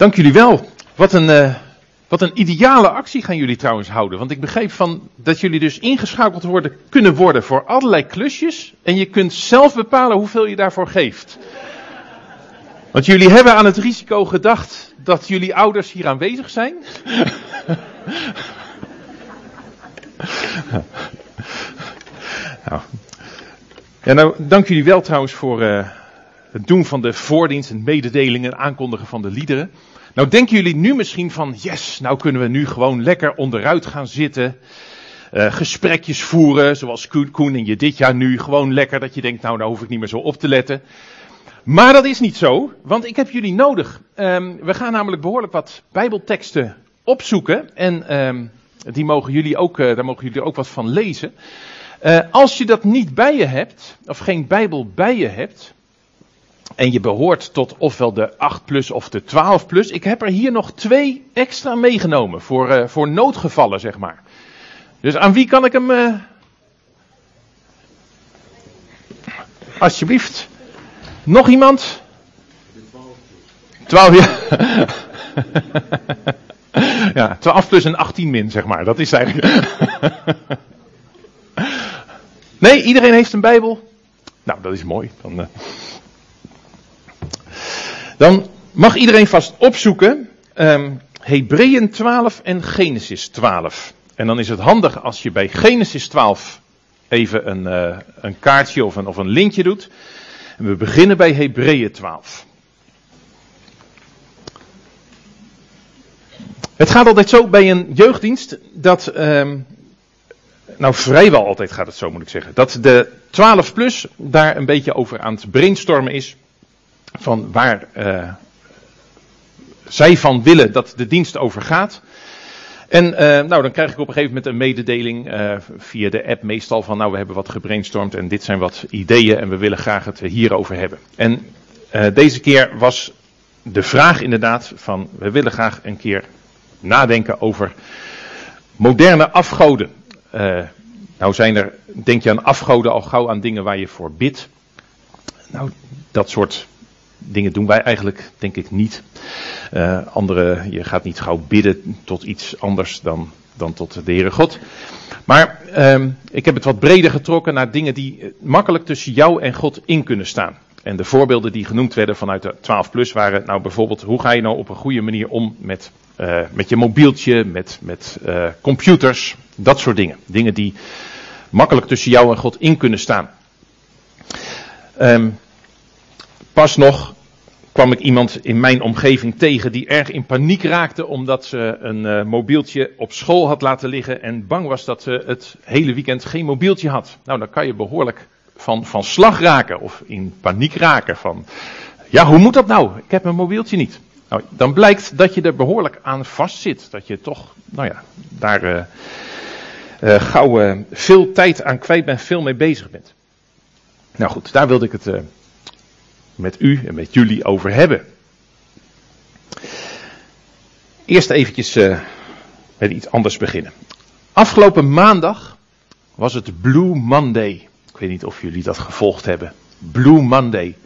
Dank jullie wel. Wat een, uh, wat een ideale actie gaan jullie trouwens houden. Want ik begreep van dat jullie dus ingeschakeld worden, kunnen worden voor allerlei klusjes. En je kunt zelf bepalen hoeveel je daarvoor geeft. Want jullie hebben aan het risico gedacht dat jullie ouders hier aanwezig zijn. nou. Ja, nou, dank jullie wel trouwens voor uh, het doen van de voordienst en mededelingen en aankondigen van de liederen. Nou denken jullie nu misschien van, yes, nou kunnen we nu gewoon lekker onderuit gaan zitten. Uh, gesprekjes voeren, zoals Koen en je dit jaar nu. Gewoon lekker dat je denkt, nou, daar hoef ik niet meer zo op te letten. Maar dat is niet zo, want ik heb jullie nodig. Um, we gaan namelijk behoorlijk wat bijbelteksten opzoeken. En um, die mogen jullie ook, uh, daar mogen jullie ook wat van lezen. Uh, als je dat niet bij je hebt, of geen bijbel bij je hebt, en je behoort tot ofwel de 8 plus of de 12 plus. Ik heb er hier nog twee extra meegenomen voor, uh, voor noodgevallen, zeg maar. Dus aan wie kan ik hem. Uh... Alsjeblieft. Nog iemand? 12 ja. ja, 12 plus en 18 min, zeg maar. Dat is eigenlijk. nee, iedereen heeft een Bijbel. Nou, dat is mooi. Dan. Uh... Dan mag iedereen vast opzoeken um, Hebreeën 12 en Genesis 12. En dan is het handig als je bij Genesis 12 even een, uh, een kaartje of een, of een lintje doet. En we beginnen bij Hebreeën 12. Het gaat altijd zo bij een jeugddienst dat, um, nou vrijwel altijd gaat het zo moet ik zeggen, dat de 12 plus daar een beetje over aan het brainstormen is van waar uh, zij van willen dat de dienst over gaat. En uh, nou, dan krijg ik op een gegeven moment een mededeling uh, via de app meestal van nou we hebben wat gebrainstormd en dit zijn wat ideeën en we willen graag het hierover hebben. En deze keer was de vraag inderdaad van we willen graag een keer nadenken over moderne afgoden. nou zijn er, denk je aan afgoden al gauw aan dingen waar je voor bidt. Nou, dat soort dingen doen wij eigenlijk, denk ik, niet. Uh, andere, je gaat niet gauw bidden tot iets anders dan, dan tot de Heere God. Maar uh, ik heb het wat breder getrokken naar dingen die makkelijk tussen jou en God in kunnen staan. En de voorbeelden die genoemd werden vanuit de 12 plus waren nou bijvoorbeeld hoe ga je nou op een goede manier om met, uh, met je mobieltje, met, met computers, dat soort dingen. Dingen die makkelijk tussen jou en God in kunnen staan. Um, Pas nog kwam ik iemand in mijn omgeving tegen die erg in paniek raakte omdat ze een uh, mobieltje op school had laten liggen en bang was dat ze het hele weekend geen mobieltje had. Nou, dan kan je behoorlijk van, van slag raken of in paniek raken van, ja, hoe moet dat nou? Ik heb mijn mobieltje niet. Nou, dan blijkt dat je er behoorlijk aan vastzit. Dat je toch, nou ja, daar uh, uh, gauw veel tijd aan kwijt bent, veel mee bezig bent. Nou goed, daar wilde ik het met u en met jullie over hebben. Eerst eventjes uh, met iets anders beginnen. Afgelopen maandag was het Blue Monday. Ik weet niet of jullie dat gevolgd hebben. Blue Monday.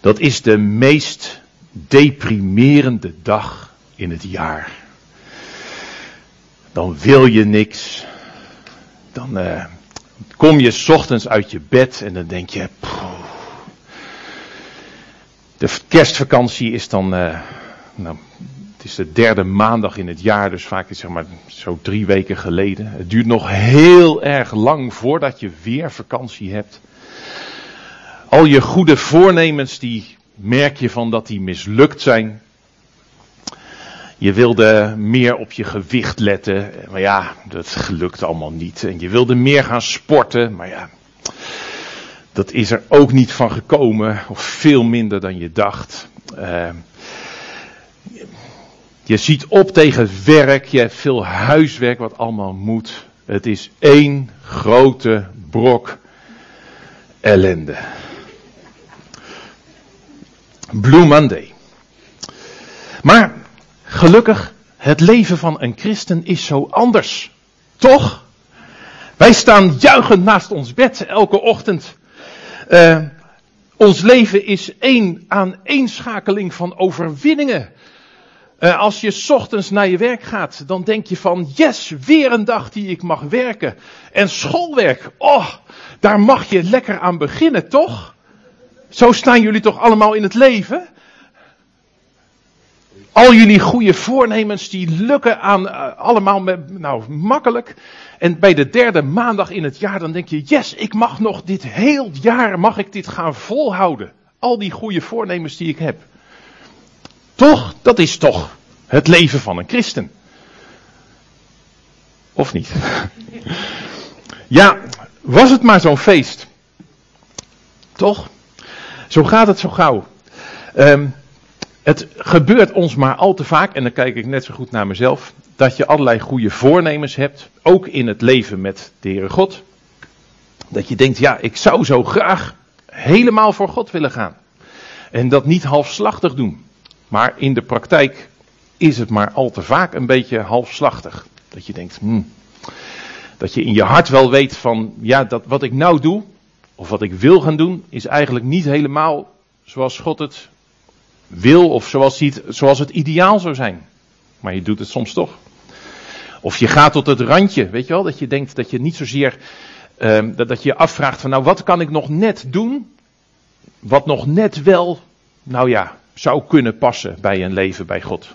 Dat is de meest deprimerende dag in het jaar. Dan wil je niks. Dan uh, kom je ochtends uit je bed en dan denk je, de kerstvakantie is dan, uh, nou, het is de derde maandag in het jaar, dus vaak is zeg maar zo drie weken geleden. Het duurt nog heel erg lang voordat je weer vakantie hebt. Al je goede voornemens, die merk je van dat die mislukt zijn. Je wilde meer op je gewicht letten, maar ja, dat lukt allemaal niet. En je wilde meer gaan sporten, maar ja, dat is er ook niet van gekomen, of veel minder dan je dacht. Uh, je ziet op tegen werk, je hebt veel huiswerk wat allemaal moet. Het is één grote brok ellende. Blue Monday. Maar gelukkig, het leven van een christen is zo anders. Toch? Wij staan juichend naast ons bed elke ochtend. Uh, ons leven is één aaneenschakeling van overwinningen. Uh, als je ochtends naar je werk gaat, dan denk je van, yes, weer een dag die ik mag werken. En schoolwerk, oh, daar mag je lekker aan beginnen, toch? Zo staan jullie toch allemaal in het leven? Al jullie goede voornemens die lukken aan uh, allemaal met, nou, makkelijk. En bij de derde maandag in het jaar dan denk je, yes, ik mag nog dit heel jaar, mag ik dit gaan volhouden. Al die goede voornemens die ik heb. Toch? Dat is toch het leven van een christen. Of niet? ja, was het maar zo'n feest. Toch? Zo gaat het zo gauw. Um, het gebeurt ons maar al te vaak, en dan kijk ik net zo goed naar mezelf, dat je allerlei goede voornemens hebt, ook in het leven met de Heere God. Dat je denkt, ja, ik zou zo graag helemaal voor God willen gaan. En dat niet halfslachtig doen. Maar in de praktijk is het maar al te vaak een beetje halfslachtig. Dat je denkt, hmm, dat je in je hart wel weet van, ja, dat wat ik nou doe, of wat ik wil gaan doen, is eigenlijk niet helemaal zoals God het wil of zoals, het, zoals het ideaal zou zijn. Maar je doet het soms toch. Of je gaat tot het randje, weet je wel, dat je denkt dat je niet zozeer, uh, dat, dat je je afvraagt van nou wat kan ik nog net doen, wat nog net wel, nou ja, zou kunnen passen bij een leven bij God.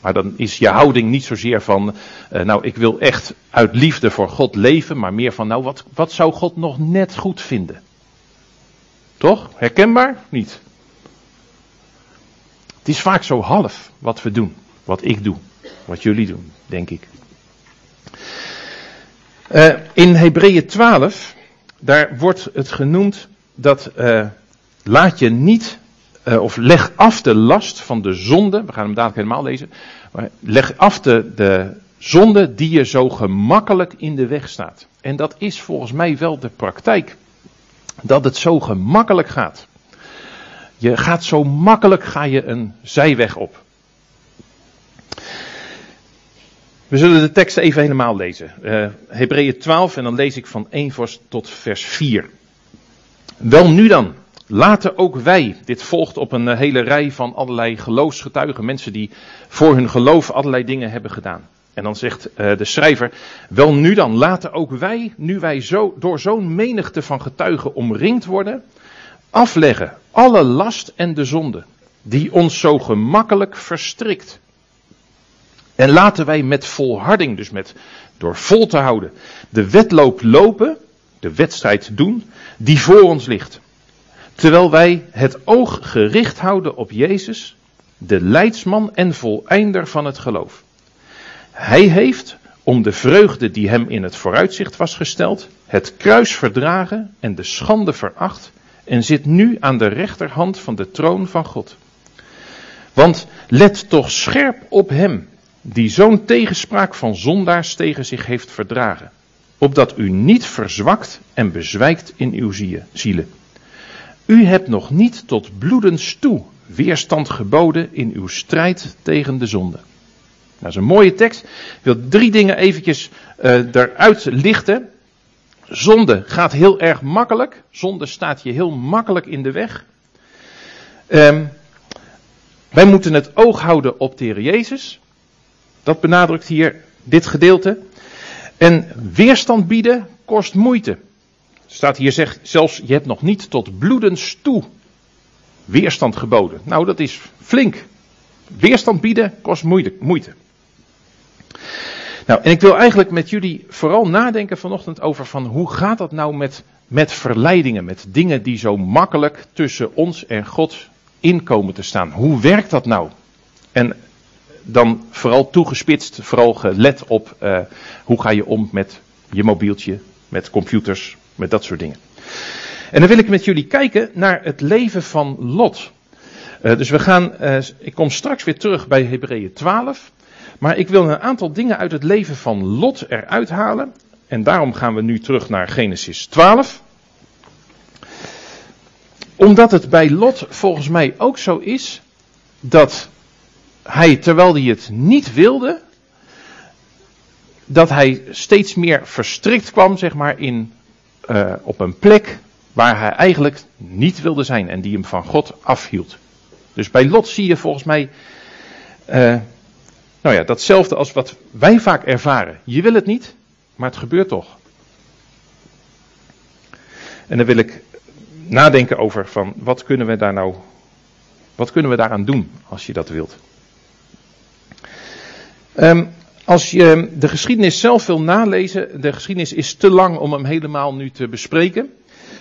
Maar dan is je houding niet zozeer van, uh, nou ik wil echt uit liefde voor God leven, maar meer van, nou wat, wat zou God nog net goed vinden? Toch? Herkenbaar? Niet. Het is vaak zo half wat we doen, wat ik doe, wat jullie doen, denk ik. Uh, in Hebreeën 12, daar wordt het genoemd dat uh, laat je niet uh, of leg af de last van de zonde. We gaan hem dadelijk helemaal lezen. Maar leg af de, de zonde die je zo gemakkelijk in de weg staat. En dat is volgens mij wel de praktijk. Dat het zo gemakkelijk gaat. Je gaat zo makkelijk ga je een zijweg op. We zullen de tekst even helemaal lezen. Uh, Hebreeën 12 en dan lees ik van 1 vers tot vers 4. Wel nu dan, Laten ook wij, dit volgt op een eh, hele rij van allerlei geloofsgetuigen, mensen die voor hun geloof allerlei dingen hebben gedaan. En dan zegt uh, de schrijver, wel nu dan, laten ook wij, nu wij zo, door zo'n menigte van getuigen omringd worden, afleggen alle last en de zonde, die ons zo gemakkelijk verstrikt. En laten wij met volharding, dus met door vol te houden, de wedloop lopen, de wedstrijd doen, die voor ons ligt. Terwijl wij het oog gericht houden op Jezus, de leidsman en voleinder van het geloof. Hij heeft, om de vreugde die hem in het vooruitzicht was gesteld, het kruis verdragen en de schande veracht en zit nu aan de rechterhand van de troon van God. Want let toch scherp op hem, die zo'n tegenspraak van zondaars tegen zich heeft verdragen, opdat u niet verzwakt en bezwijkt in uw zielen. U hebt nog niet tot bloedens toe weerstand geboden in uw strijd tegen de zonde. Dat is een mooie tekst. Ik wil drie dingen eventjes uh, eruit lichten. Zonde gaat heel erg makkelijk. Zonde staat je heel makkelijk in de weg. Um, wij moeten het oog houden op de Jezus. Dat benadrukt hier dit gedeelte. En weerstand bieden kost moeite. Staat hier zegt zelfs, je hebt nog niet tot bloedens toe weerstand geboden. Nou, dat is flink. Weerstand bieden kost moeite. Nou, en ik wil eigenlijk met jullie vooral nadenken vanochtend over van hoe gaat dat nou met, met verleidingen, met dingen die zo makkelijk tussen ons en God inkomen te staan. Hoe werkt dat nou? En dan vooral toegespitst, vooral gelet op uh, hoe ga je om met je mobieltje, met computers, met dat soort dingen. En dan wil ik met jullie kijken naar het leven van Lot. Uh, dus we gaan, uh, ik kom straks weer terug bij Hebreeën 12. Maar ik wil een aantal dingen uit het leven van Lot eruit halen. En daarom gaan we nu terug naar Genesis 12. Omdat het bij Lot volgens mij ook zo is dat hij, terwijl hij het niet wilde, dat hij steeds meer verstrikt kwam, zeg maar, in uh, op een plek waar hij eigenlijk niet wilde zijn en die hem van God afhield. Dus bij Lot zie je volgens mij uh, Nou ja, datzelfde als wat wij vaak ervaren. Je wil het niet, maar het gebeurt toch. En dan wil ik nadenken over van wat kunnen we daar nou, wat kunnen we daaraan doen als je dat wilt. Um, als je de geschiedenis zelf wil nalezen, de geschiedenis is te lang om hem helemaal nu te bespreken.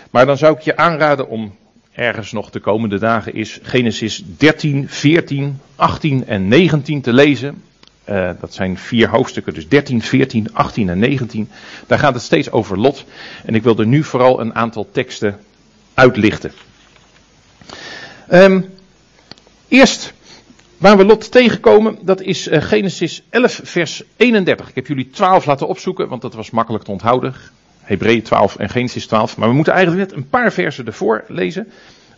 Maar dan zou ik je aanraden om ergens nog de komende dagen is Genesis 13, 14, 18 en 19 te lezen. Uh, dat zijn vier hoofdstukken, dus 13, 14, 18 en 19. Daar gaat het steeds over Lot. En ik wil er nu vooral een aantal teksten uitlichten. Um, eerst Waar we Lot tegenkomen, dat is uh, Genesis 11, vers 31. Ik heb jullie 12 laten opzoeken, want dat was makkelijk te onthouden. Hebreeën 12 en Genesis 12. Maar we moeten eigenlijk net een paar versen ervoor lezen.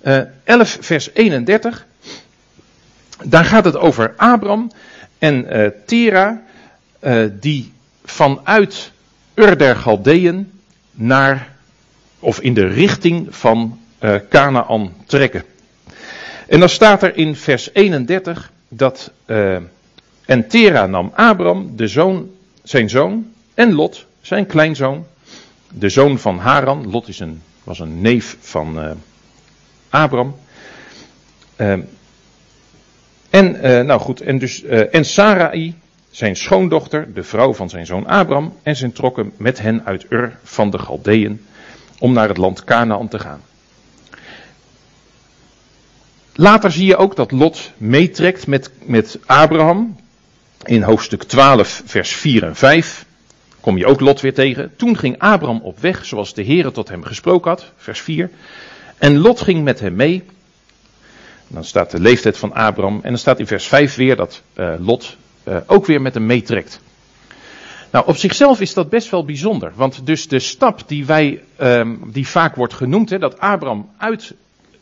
Uh, 11, vers 31. Daar gaat het over Abram en Tera, uh, die vanuit Ur der Galdeën naar, of in de richting van uh, Canaan trekken. En dan staat er in vers 31 dat en Tera nam Abram, de zoon, zijn zoon, en Lot, zijn kleinzoon, de zoon van Haran. Lot is een, was een neef van Abram. En, nou goed, en, dus, en Sarai, zijn schoondochter, de vrouw van zijn zoon Abram, en zijn trokken met hen uit Ur van de Galdeën om naar het land Canaan te gaan. Later zie je ook dat Lot meetrekt met, met Abraham. In hoofdstuk 12, vers 4 en 5 kom je ook Lot weer tegen. Toen ging Abraham op weg, zoals de Heer tot hem gesproken had, vers 4. En Lot ging met hem mee. Dan staat de leeftijd van Abraham. En dan staat in vers 5 weer dat uh, Lot uh, ook weer met hem meetrekt. Nou, op zichzelf is dat best wel bijzonder. Want dus de stap die wij, um, die vaak wordt genoemd, hè, dat Abraham uit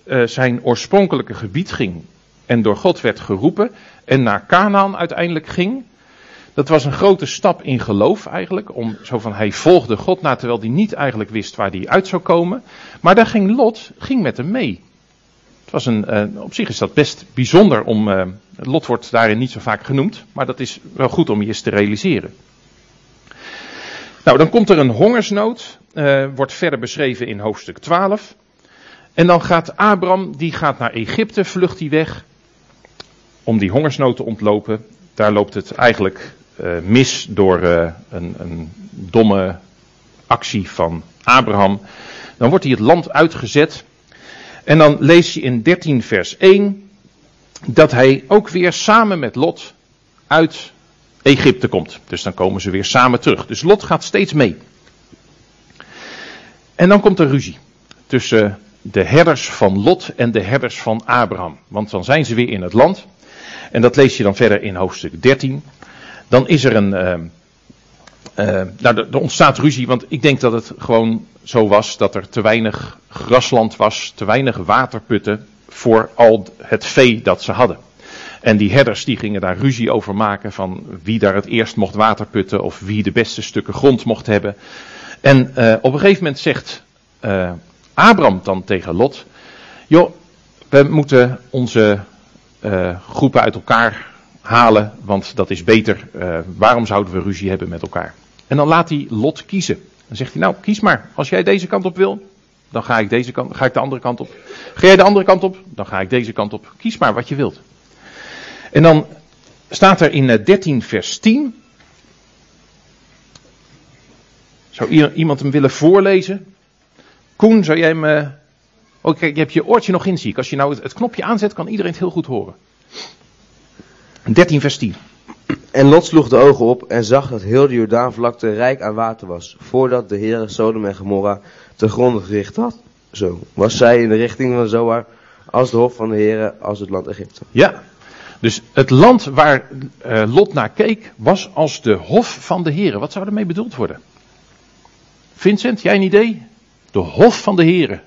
uh, zijn oorspronkelijke gebied ging en door God werd geroepen en naar Canaan uiteindelijk ging. Dat was een grote stap in geloof eigenlijk, om zo van hij volgde God na terwijl hij niet eigenlijk wist waar hij uit zou komen. Maar daar ging Lot, ging met hem mee. Was een, uh, op zich is dat best bijzonder om, uh, Lot wordt daarin niet zo vaak genoemd, maar dat is wel goed om je eens te realiseren. Nou, dan komt er een hongersnood, uh, wordt verder beschreven in hoofdstuk 12. En dan gaat Abram, die gaat naar Egypte, vlucht hij weg. Om die hongersnood te ontlopen. Daar loopt het eigenlijk mis door een, een domme actie van Abraham. Dan wordt hij het land uitgezet. En dan lees je in 13 vers 1 dat hij ook weer samen met Lot uit Egypte komt. Dus dan komen ze weer samen terug. Dus Lot gaat steeds mee. En dan komt er ruzie tussen de herders van Lot en de herders van Abraham. Want dan zijn ze weer in het land. En dat lees je dan verder in hoofdstuk 13. Dan is er een. Uh, uh, nou, er ontstaat ruzie, want ik denk dat het gewoon zo was dat er te weinig grasland was, te weinig waterputten voor al het vee dat ze hadden. En die herders die gingen daar ruzie over maken van wie daar het eerst mocht waterputten of wie de beste stukken grond mocht hebben. En uh, op een gegeven moment zegt Abraham dan tegen Lot: Joh, we moeten onze uh, groepen uit elkaar halen, want dat is beter. Uh, waarom zouden we ruzie hebben met elkaar? En dan laat hij Lot kiezen. Dan zegt hij: Nou, kies maar. Als jij deze kant op wil, dan ga ik, deze kant, ga ik de andere kant op. Ga jij de andere kant op, dan ga ik deze kant op. Kies maar wat je wilt. En dan staat er in 13 eh, vers 10. Zou iemand hem willen voorlezen? Koen, zou jij me. Oh, kijk, je hebt je oortje nog in, zie ik. Als je nou het knopje aanzet, kan iedereen het heel goed horen. 13 vers 10. En Lot sloeg de ogen op en zag dat heel de Jordaanvlakte rijk aan water was, voordat de Heer Sodom en Gomorra te gronde gericht had. Zo was zij in de richting van Zoar als de hof van de Heer, als het land Egypte. Ja, dus het land waar uh, Lot naar keek was als de hof van de Heer. Wat zou ermee bedoeld worden? Vincent, jij een idee? De hof van de Here.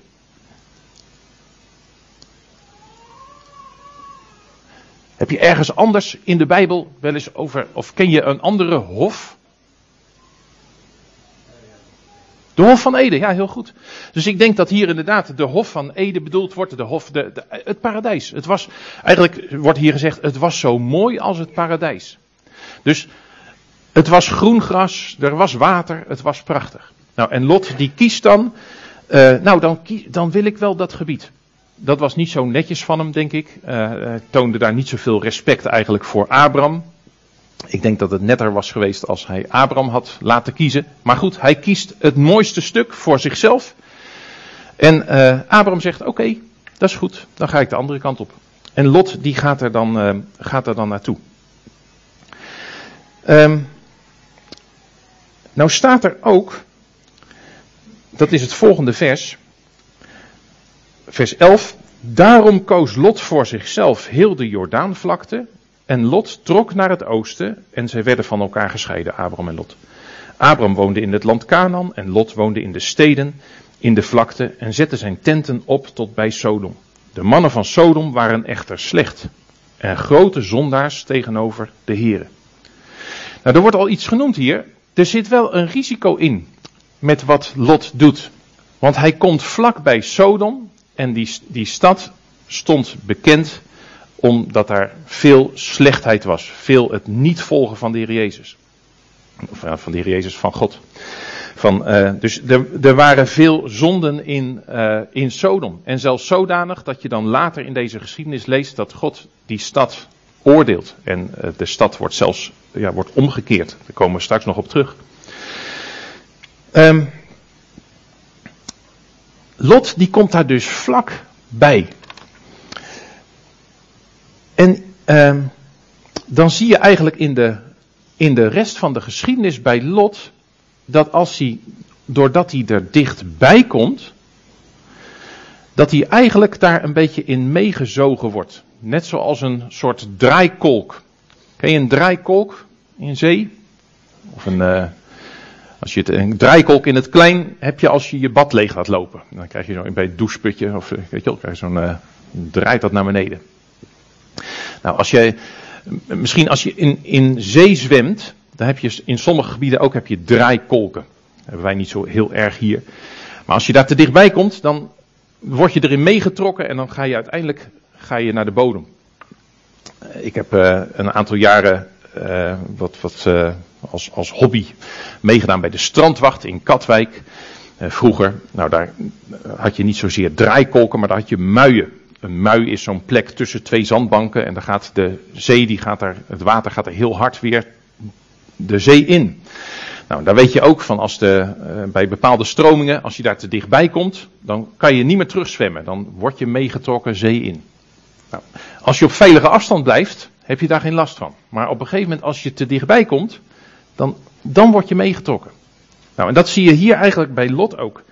Heb je ergens anders in de Bijbel wel eens over, of ken je een andere hof? De Hof van Eden, ja, heel goed. Dus ik denk dat hier inderdaad de Hof van Eden bedoeld wordt, de hof, de, het paradijs. Het was, eigenlijk wordt hier gezegd, het was zo mooi als het paradijs. Dus het was groen gras, er was water, het was prachtig. Nou, en Lot die kiest dan, uh, nou dan, dan wil ik wel dat gebied. Dat was niet zo netjes van hem, denk ik. Uh, toonde daar niet zoveel respect eigenlijk voor Abraham. Ik denk dat het netter was geweest als hij Abraham had laten kiezen. Maar goed, hij kiest het mooiste stuk voor zichzelf. En uh, Abraham zegt: Oké, dat is goed, dan ga ik de andere kant op. En Lot die gaat er dan, gaat er dan naartoe. Um, nou staat er ook, dat is het volgende vers, vers 11. Daarom koos Lot voor zichzelf heel de Jordaanvlakte en Lot trok naar het oosten en zij werden van elkaar gescheiden, Abraham en Lot. Abraham woonde in het land Canaan en Lot woonde in de steden, in de vlakte en zette zijn tenten op tot bij Sodom. De mannen van Sodom waren echter slecht en grote zondaars tegenover de heren. Nou, er wordt al iets genoemd hier. Er zit wel een risico in met wat Lot doet. Want hij komt vlak bij Sodom en die, die stad stond bekend omdat daar veel slechtheid was. Veel het niet volgen van de Heer Jezus. Of van de Heer Jezus, van God. Van, uh, dus er, er, waren veel zonden in, uh, in Sodom. En zelfs zodanig dat je dan later in deze geschiedenis leest dat God die stad oordeelt. En uh, de stad wordt zelfs ja, wordt omgekeerd. Daar komen we straks nog op terug. Um, Lot die komt daar dus vlak bij. En uh, dan zie je eigenlijk in de, in de rest van de geschiedenis bij Lot dat als hij, doordat hij er dichtbij komt, dat hij eigenlijk daar een beetje in meegezogen wordt. Net zoals een soort draaikolk. Ken je een draaikolk in zee? Of een, uh, als je het, een draaikolk in het klein heb je als je je bad leeg laat lopen. Dan krijg je zo bij het doucheputje, of weet je wel, krijg je zo'n, uh, draait dat naar beneden. Nou, als je, misschien als je in, in zee zwemt, dan heb je in sommige gebieden ook heb je draaikolken. Dat hebben wij niet zo heel erg hier. Maar als je daar te dichtbij komt, dan word je erin meegetrokken en dan ga je uiteindelijk ga je naar de bodem. Ik heb uh, een aantal jaren wat, wat als, als hobby meegedaan bij de strandwacht in Katwijk. vroeger, nou daar had je niet zozeer draaikolken, maar daar had je muien. Een mui is zo'n plek tussen twee zandbanken en dan gaat de zee, die gaat daar, het water gaat er heel hard weer de zee in. Nou, daar weet je ook van als de, uh, bij bepaalde stromingen, als je daar te dichtbij komt, dan kan je niet meer terugzwemmen. Dan word je meegetrokken zee in. Nou, als je op veilige afstand blijft, heb je daar geen last van. Maar op een gegeven moment, als je te dichtbij komt, dan, dan word je meegetrokken. Nou, en dat zie je hier eigenlijk bij Lot ook.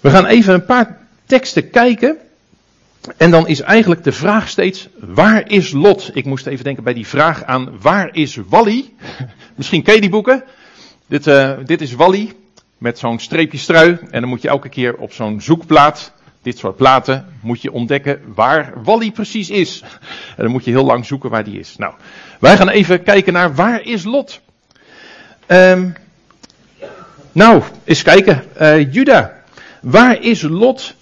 We gaan even een paar teksten kijken. En dan is eigenlijk de vraag steeds, waar is Lot? Ik moest even denken bij die vraag aan, waar is Wally? Misschien ken je die boeken. Dit, uh, dit is Wally, met zo'n streepje strui. En dan moet je elke keer op zo'n zoekplaat, dit soort platen, moet je ontdekken waar Wally precies is. En dan moet je heel lang zoeken waar die is. Nou, wij gaan even kijken naar, waar is Lot? Um, nou, eens kijken. Uh, Juda, waar is Lot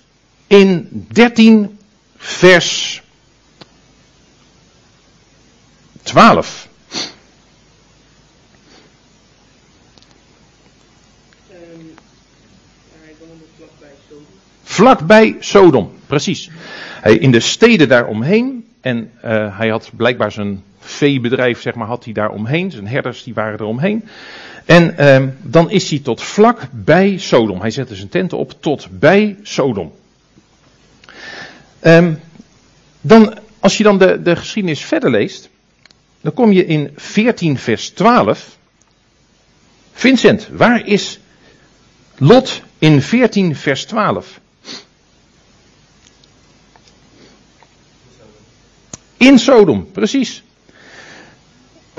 in 13 vers 12. Um, vlakbij Sodom, precies. Hij in de steden daaromheen. En uh, hij had blijkbaar zijn veebedrijf, zeg maar, had hij daar omheen. Zijn herders, die waren er omheen. En uh, dan is hij tot vlak bij Sodom. Hij zette zijn tenten op tot bij Sodom. Um, dan, als je dan de, de geschiedenis verder leest, dan kom je in 14 vers 12. Vincent, waar is Lot in 14 vers 12? In Sodom, precies.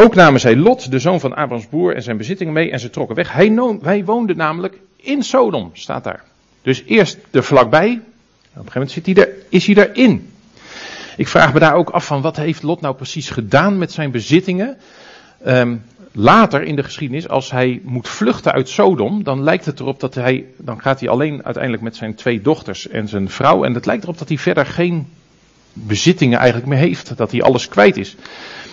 Ook namen zij Lot, de zoon van Abrahams broer, en zijn bezittingen mee en ze trokken weg. Hij, woonde namelijk in Sodom, staat daar. Dus eerst er vlakbij, op een gegeven moment zit hij er, is hij erin. Ik vraag me daar ook af van wat heeft Lot nou precies gedaan met zijn bezittingen. Um, later in de geschiedenis, als hij moet vluchten uit Sodom, dan lijkt het erop dat hij, dan gaat hij alleen uiteindelijk met zijn twee dochters en zijn vrouw. En het lijkt erop dat hij verder geen bezittingen eigenlijk meer heeft. Dat hij alles kwijt is.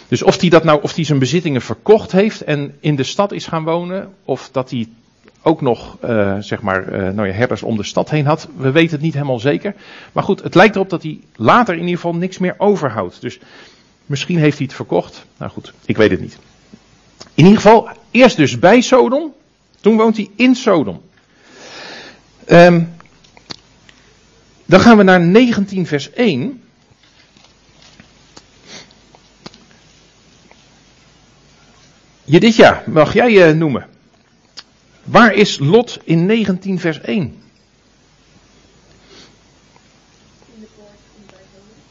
Dus of hij dat nou, of hij zijn bezittingen verkocht heeft en in de stad is gaan wonen, of dat hij ook nog, uh, zeg maar, uh, nou ja, herders om de stad heen had. We weten het niet helemaal zeker. Maar goed, het lijkt erop dat hij later in ieder geval niks meer overhoudt. Dus misschien heeft hij het verkocht. Nou goed, ik weet het niet. In ieder geval, eerst dus bij Sodom. Toen woont hij in Sodom. Um, dan gaan we naar 19 vers 1. Jeditja, mag jij je noemen? Waar is Lot in 19 vers 1?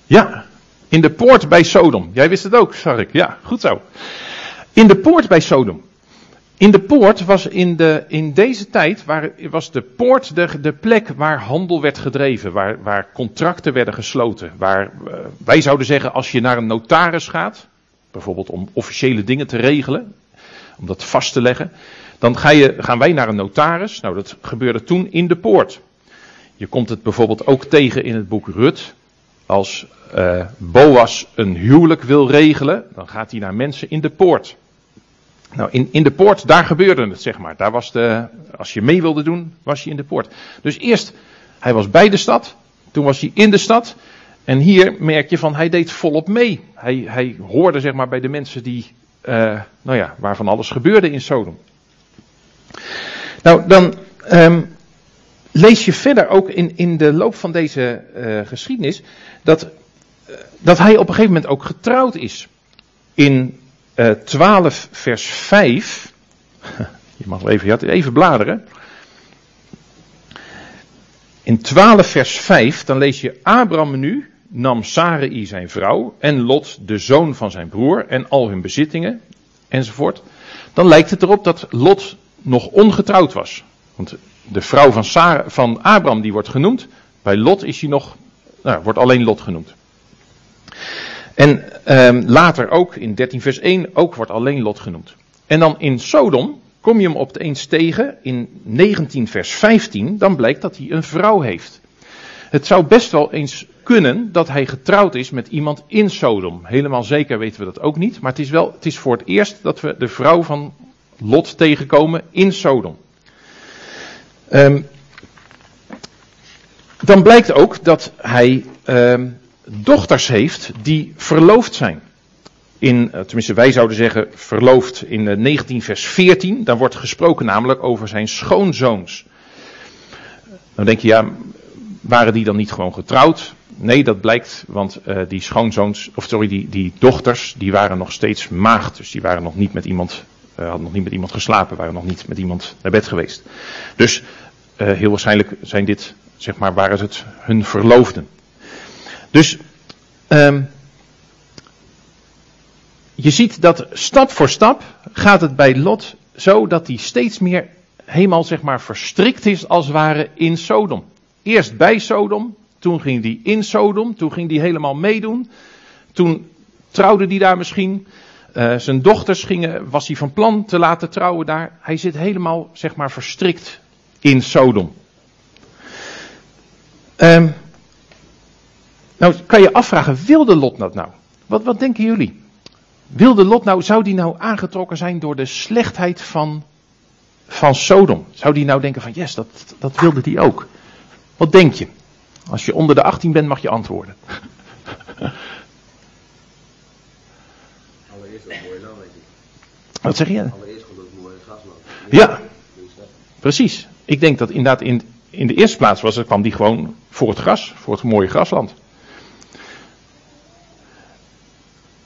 Ja, in de poort bij Sodom. Jij wist het ook, zag ik. Ja, goed zo. In de poort bij Sodom. In de poort was in, de, in deze tijd waar, was de poort de, de plek waar handel werd gedreven, waar, waar contracten werden gesloten. Waar uh, wij zouden zeggen, als je naar een notaris gaat, bijvoorbeeld om officiële dingen te regelen, om dat vast te leggen, dan ga je, gaan wij naar een notaris. Nou, dat gebeurde toen in de poort. Je komt het bijvoorbeeld ook tegen in het boek Rut. Als uh, Boas een huwelijk wil regelen, dan gaat hij naar mensen in de poort. Nou, in, in de poort, daar gebeurde het, zeg maar. Daar was de, als je mee wilde doen, was je in de poort. Dus eerst, hij was bij de stad, toen was hij in de stad. En hier merk je van, hij deed volop mee. Hij, hij hoorde, zeg maar, bij de mensen die, uh, nou ja, waarvan alles gebeurde in Sodom. Nou, dan um, lees je verder ook in, in de loop van deze uh, geschiedenis dat, uh, dat hij op een gegeven moment ook getrouwd is. In uh, 12 vers 5. Je mag even, even bladeren. In 12 vers 5, dan lees je Abraham nu nam Sarai zijn vrouw en Lot de zoon van zijn broer en al hun bezittingen enzovoort. Dan lijkt het erop dat Lot nog ongetrouwd was. Want de vrouw van, Sarah, van Abraham die wordt genoemd. Bij Lot is hij nog, nou, wordt alleen Lot genoemd. En um, later ook in 13 vers 1 ook wordt alleen Lot genoemd. En dan in Sodom kom je hem op de eens tegen in 19 vers 15. Dan blijkt dat hij een vrouw heeft. Het zou best wel eens kunnen dat hij getrouwd is met iemand in Sodom. Helemaal zeker weten we dat ook niet. Maar het is wel, het is voor het eerst dat we de vrouw van Lot tegenkomen in Sodom. Um, dan blijkt ook dat hij um, dochters heeft die verloofd zijn. In, eh, tenminste, wij zouden zeggen verloofd in 19 vers 14. Daar wordt gesproken namelijk over zijn schoonzoons. Dan denk je, ja, waren die dan niet gewoon getrouwd? Nee, dat blijkt, want uh, die schoonzoons, of sorry, die, die dochters, die waren nog steeds maagd. Dus die waren nog niet met iemand uh, hadden nog niet met iemand geslapen, waren nog niet met iemand naar bed geweest. Dus uh, heel waarschijnlijk zijn dit, zeg maar, waren het hun verloofden. Dus um, je ziet dat stap voor stap gaat het bij Lot zo dat hij steeds meer helemaal zeg maar verstrikt is als het ware in Sodom. Eerst bij Sodom, toen ging hij in Sodom, toen ging hij helemaal meedoen. Toen trouwde hij daar misschien. Uh, zijn dochters gingen, was hij van plan te laten trouwen daar. Hij zit helemaal, zeg maar, verstrikt in Sodom. Um, nou, kan je afvragen, wilde Lot dat nou? Wat, wat denken jullie? Wilde Lot nou, zou die nou aangetrokken zijn door de slechtheid van, van Sodom? Zou die nou denken van, yes, dat, dat wilde die ook? Wat denk je? Als je onder de 18 bent, mag je antwoorden. Wat zeg je? Allereerst komt het mooie grasland. Ja, precies. Ik denk dat inderdaad in, in de eerste plaats was, kwam die gewoon voor het gras, voor het mooie grasland.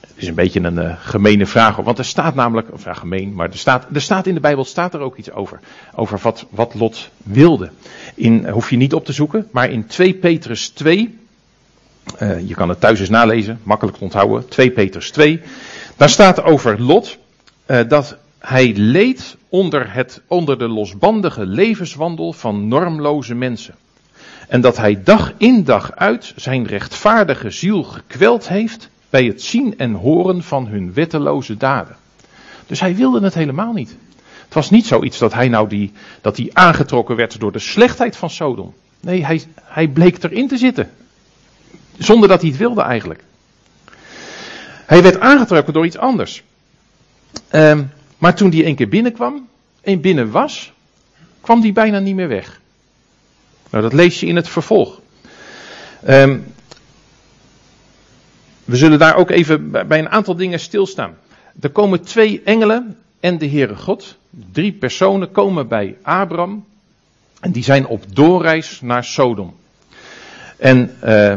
Het is een beetje een uh, gemene vraag, want er staat namelijk, of ja, gemeen, maar er staat, er staat in de Bijbel staat er ook iets over. Over wat, wat Lot wilde. In, hoef je niet op te zoeken, maar in 2 Petrus 2, uh, je kan het thuis eens nalezen, makkelijk te onthouden, 2 Petrus 2, daar staat over Lot, dat hij leed onder, het, onder de losbandige levenswandel van normloze mensen. En dat hij dag in dag uit zijn rechtvaardige ziel gekweld heeft bij het zien en horen van hun wetteloze daden. Dus hij wilde het helemaal niet. Het was niet zoiets dat hij nou die, dat hij aangetrokken werd door de slechtheid van Sodom. Nee, hij, hij bleek erin te zitten. Zonder dat hij het wilde eigenlijk. Hij werd aangetrokken door iets anders. Ehm, maar toen hij één keer binnenkwam en binnen was, kwam die bijna niet meer weg. Nou, dat lees je in het vervolg. Ehm, we zullen daar ook even bij een aantal dingen stilstaan. Er komen twee engelen en de Heere God. Drie personen komen bij Abraham. En die zijn op doorreis naar Sodom. En uh,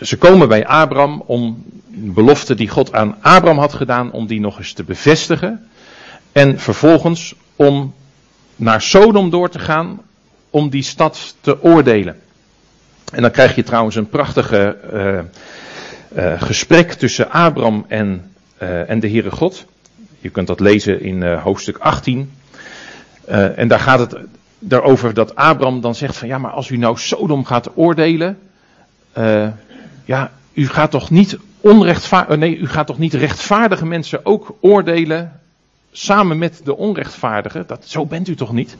ze komen bij Abraham om de belofte die God aan Abraham had gedaan, om die nog eens te bevestigen. En vervolgens om naar Sodom door te gaan, om die stad te oordelen. En dan krijg je trouwens een prachtige uh, uh, gesprek tussen Abraham en, uh, en de Heere God. Je kunt dat lezen in hoofdstuk 18. en daar gaat het daarover dat Abraham dan zegt van ja, maar als u nou Sodom gaat oordelen, ja, u gaat toch niet onrechtvaardig, nee, u gaat toch niet rechtvaardige mensen ook oordelen samen met de onrechtvaardigen? Dat, zo bent u toch niet?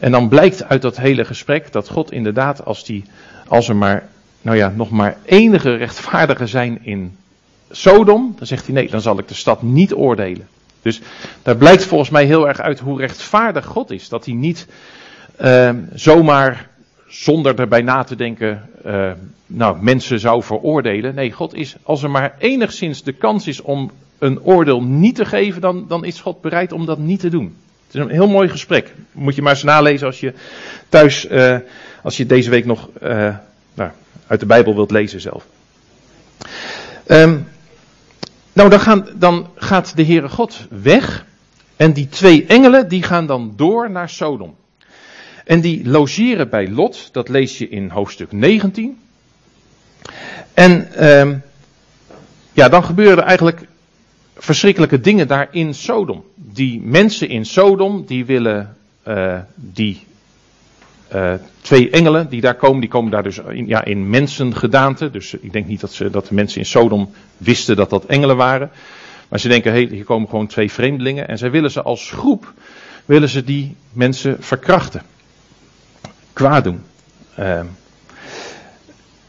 En dan blijkt uit dat hele gesprek dat God inderdaad, als, die, als er maar, nou ja, nog maar enige rechtvaardigen zijn in Sodom, dan zegt hij nee, dan zal ik de stad niet oordelen. Dus daar blijkt volgens mij heel erg uit hoe rechtvaardig God is. Dat hij niet uh, zomaar zonder erbij na te denken, uh, nou, mensen zou veroordelen. Nee, God is, als er maar enigszins de kans is om een oordeel niet te geven, dan, dan is God bereid om dat niet te doen. Het is een heel mooi gesprek. Moet je maar eens nalezen als je thuis, uh, als je deze week nog nou, uit de Bijbel wilt lezen zelf. Um, nou, dan, gaan, dan gaat de Heere God weg. En die twee engelen die gaan dan door naar Sodom. En die logeren bij Lot, dat lees je in hoofdstuk 19. En um, ja, dan gebeuren er eigenlijk verschrikkelijke dingen daar in Sodom. Die mensen in Sodom, die willen uh, die uh, twee engelen die daar komen, die komen daar dus in, ja, in mensengedaante. Dus ik denk niet dat, ze, dat de mensen in Sodom wisten dat dat engelen waren. Maar ze denken, hé, hey, hier komen gewoon twee vreemdelingen. En zij willen ze als groep, willen ze die mensen verkrachten. Kwaad doen. Uh,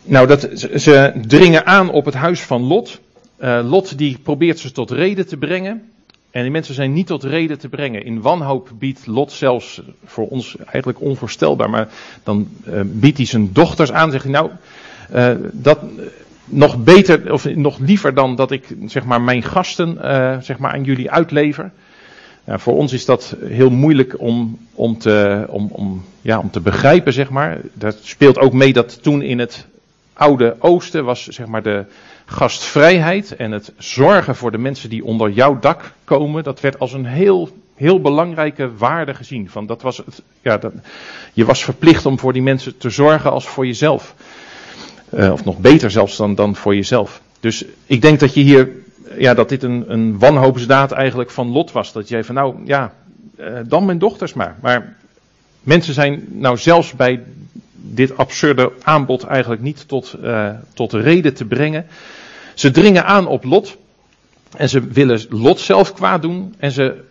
nou, dat, ze dringen aan op het huis van Lot. Uh, Lot die probeert ze tot reden te brengen. En die mensen zijn niet tot reden te brengen. In wanhoop biedt Lot zelfs voor ons eigenlijk onvoorstelbaar. Maar dan uh, biedt hij zijn dochters aan. Zegt hij nou, uh, dat nog beter of nog liever dan dat ik zeg maar mijn gasten zeg maar aan jullie uitlever. Ja, voor ons is dat heel moeilijk om, om, te, om, om, ja, om te begrijpen, zeg maar. Dat speelt ook mee dat toen in het Oude Oosten was zeg maar de gastvrijheid en het zorgen voor de mensen die onder jouw dak komen, dat werd als een heel, heel belangrijke waarde gezien. Van dat was ja, dat, je was verplicht om voor die mensen te zorgen als voor jezelf. Uh, of nog beter zelfs dan, dan voor jezelf. Dus ik denk dat je hier, ja, dat dit een, een wanhoopsdaad eigenlijk van Lot was. Dat jij van nou, ja, uh, dan mijn dochters maar. Maar mensen zijn nou zelfs bij dit absurde aanbod eigenlijk niet tot, uh, tot reden te brengen. Ze dringen aan op Lot. En ze willen Lot zelf kwaad doen. En ze,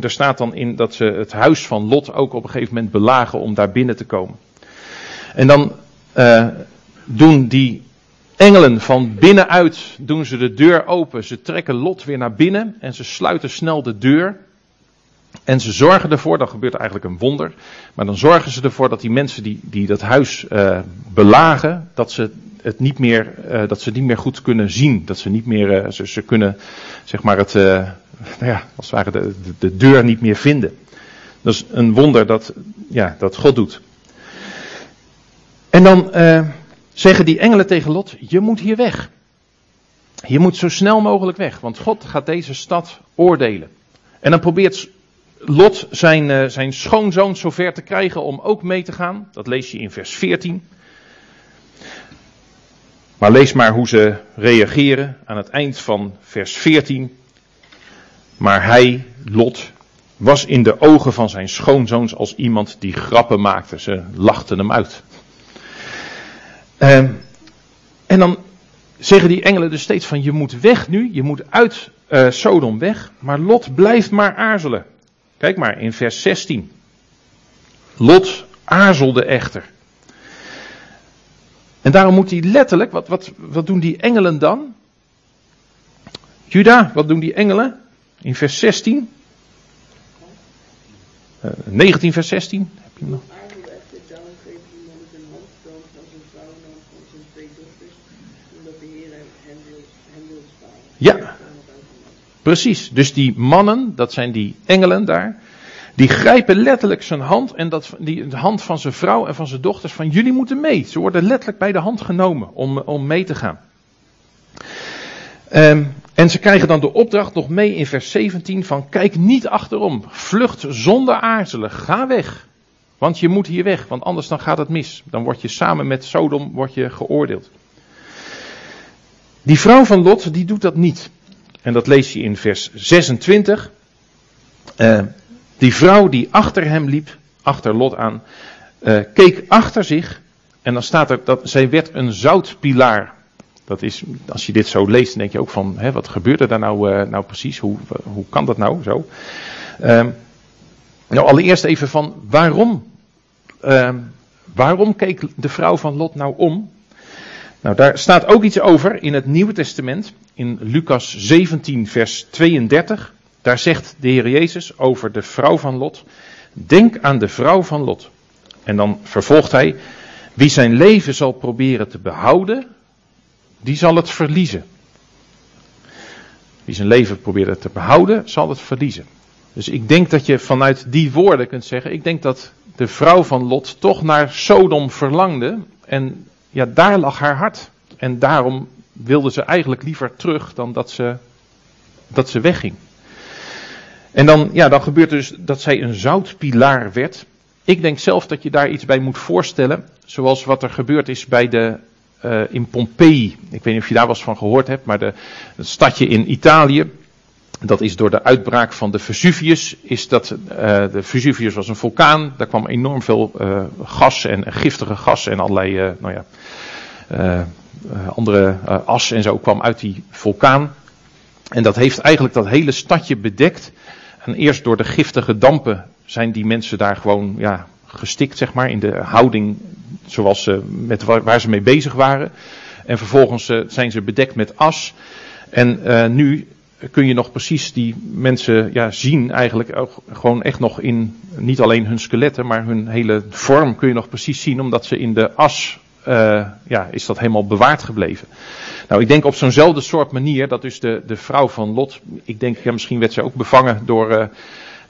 er staat dan in dat ze het huis van Lot ook op een gegeven moment belagen om daar binnen te komen. En dan uh, doen die engelen van binnenuit doen ze de deur open. Ze trekken Lot weer naar binnen en ze sluiten snel de deur. En ze zorgen ervoor, dan gebeurt eigenlijk een wonder, maar dan zorgen ze ervoor dat die mensen die, die dat huis uh, belagen, dat ze het niet meer, uh, dat ze niet meer goed kunnen zien. Dat ze niet meer, uh, ze, ze kunnen, zeg maar, het, nou ja, als het de, de, deur niet meer vinden. Dat is een wonder dat, ja, dat God doet. En dan zeggen die engelen tegen Lot, je moet hier weg. Je moet zo snel mogelijk weg, want God gaat deze stad oordelen. En dan probeert Lot zijn, uh, zijn schoonzoon zover te krijgen om ook mee te gaan. Dat lees je in vers 14. Maar lees maar hoe ze reageren aan het eind van vers 14. Maar hij, Lot, was in de ogen van zijn schoonzoons als iemand die grappen maakte. Ze lachten hem uit. Uh, en dan zeggen die engelen dus steeds van je moet weg nu, je moet uit uh, Sodom weg. Maar Lot blijft maar aarzelen. Kijk maar in vers 16. Lot aarzelde echter. En daarom moet hij letterlijk, wat, wat, wat doen die engelen dan? Juda, wat doen die engelen? In vers 16. Uh, 19 vers 16. Heb je hem nog? Ja, precies. Dus die mannen, dat zijn die engelen daar, die grijpen letterlijk zijn hand en dat, die, de hand van zijn vrouw en van zijn dochters van jullie moeten mee. Ze worden letterlijk bij de hand genomen om, om mee te gaan. Um, en ze krijgen dan de opdracht nog mee in vers 17 van kijk niet achterom, vlucht zonder aarzelen, ga weg. Want je moet hier weg, want anders dan gaat het mis. Dan word je samen met Sodom word je geoordeeld. Die vrouw van Lot, die doet dat niet. En dat lees je in vers 26. Uh, die vrouw die achter hem liep, achter Lot aan, uh, keek achter zich. En dan staat er dat zij werd een zoutpilaar. Dat is, als je dit zo leest, denk je ook van, hè, wat gebeurde daar nou, uh, nou precies? Hoe, hoe kan dat nou zo? Uh, nou, allereerst even van, waarom, uh, waarom keek de vrouw van Lot nou om? Nou, daar staat ook iets over in het Nieuwe Testament, in Lucas 17, vers 32. Daar zegt de Heer Jezus over de vrouw van Lot: Denk aan de vrouw van Lot. En dan vervolgt hij: Wie zijn leven zal proberen te behouden, die zal het verliezen. Wie zijn leven probeert te behouden, zal het verliezen. Dus ik denk dat je vanuit die woorden kunt zeggen: Ik denk dat de vrouw van Lot toch naar Sodom verlangde. En ja, daar lag haar hart. En daarom wilde ze eigenlijk liever terug dan dat ze, dat ze wegging. En dan, ja, dan gebeurt dus dat zij een zoutpilaar werd. Ik denk zelf dat je daar iets bij moet voorstellen. Zoals wat er gebeurd is bij de, uh, in Pompeii. Ik weet niet of je daar eens van gehoord hebt, maar de, het stadje in Italië. Dat is door de uitbraak van de Vesuvius. Is dat, uh, de Vesuvius was een vulkaan. Daar kwam enorm veel uh, gas en giftige gas en allerlei, nou ja, andere as en zo kwam uit die vulkaan. En dat heeft eigenlijk dat hele stadje bedekt. En eerst door de giftige dampen zijn die mensen daar gewoon ja, gestikt, zeg maar, in de houding zoals ze met waar, ze mee bezig waren. En vervolgens uh, zijn ze bedekt met as. En nu kun je nog precies die mensen ja, zien, eigenlijk ook gewoon echt nog in, niet alleen hun skeletten, maar hun hele vorm kun je nog precies zien, omdat ze in de as, uh, ja, is dat helemaal bewaard gebleven. Nou, ik denk op zo'nzelfde soort manier dat dus de, de vrouw van Lot, ik denk, ja, misschien werd ze ook bevangen door uh,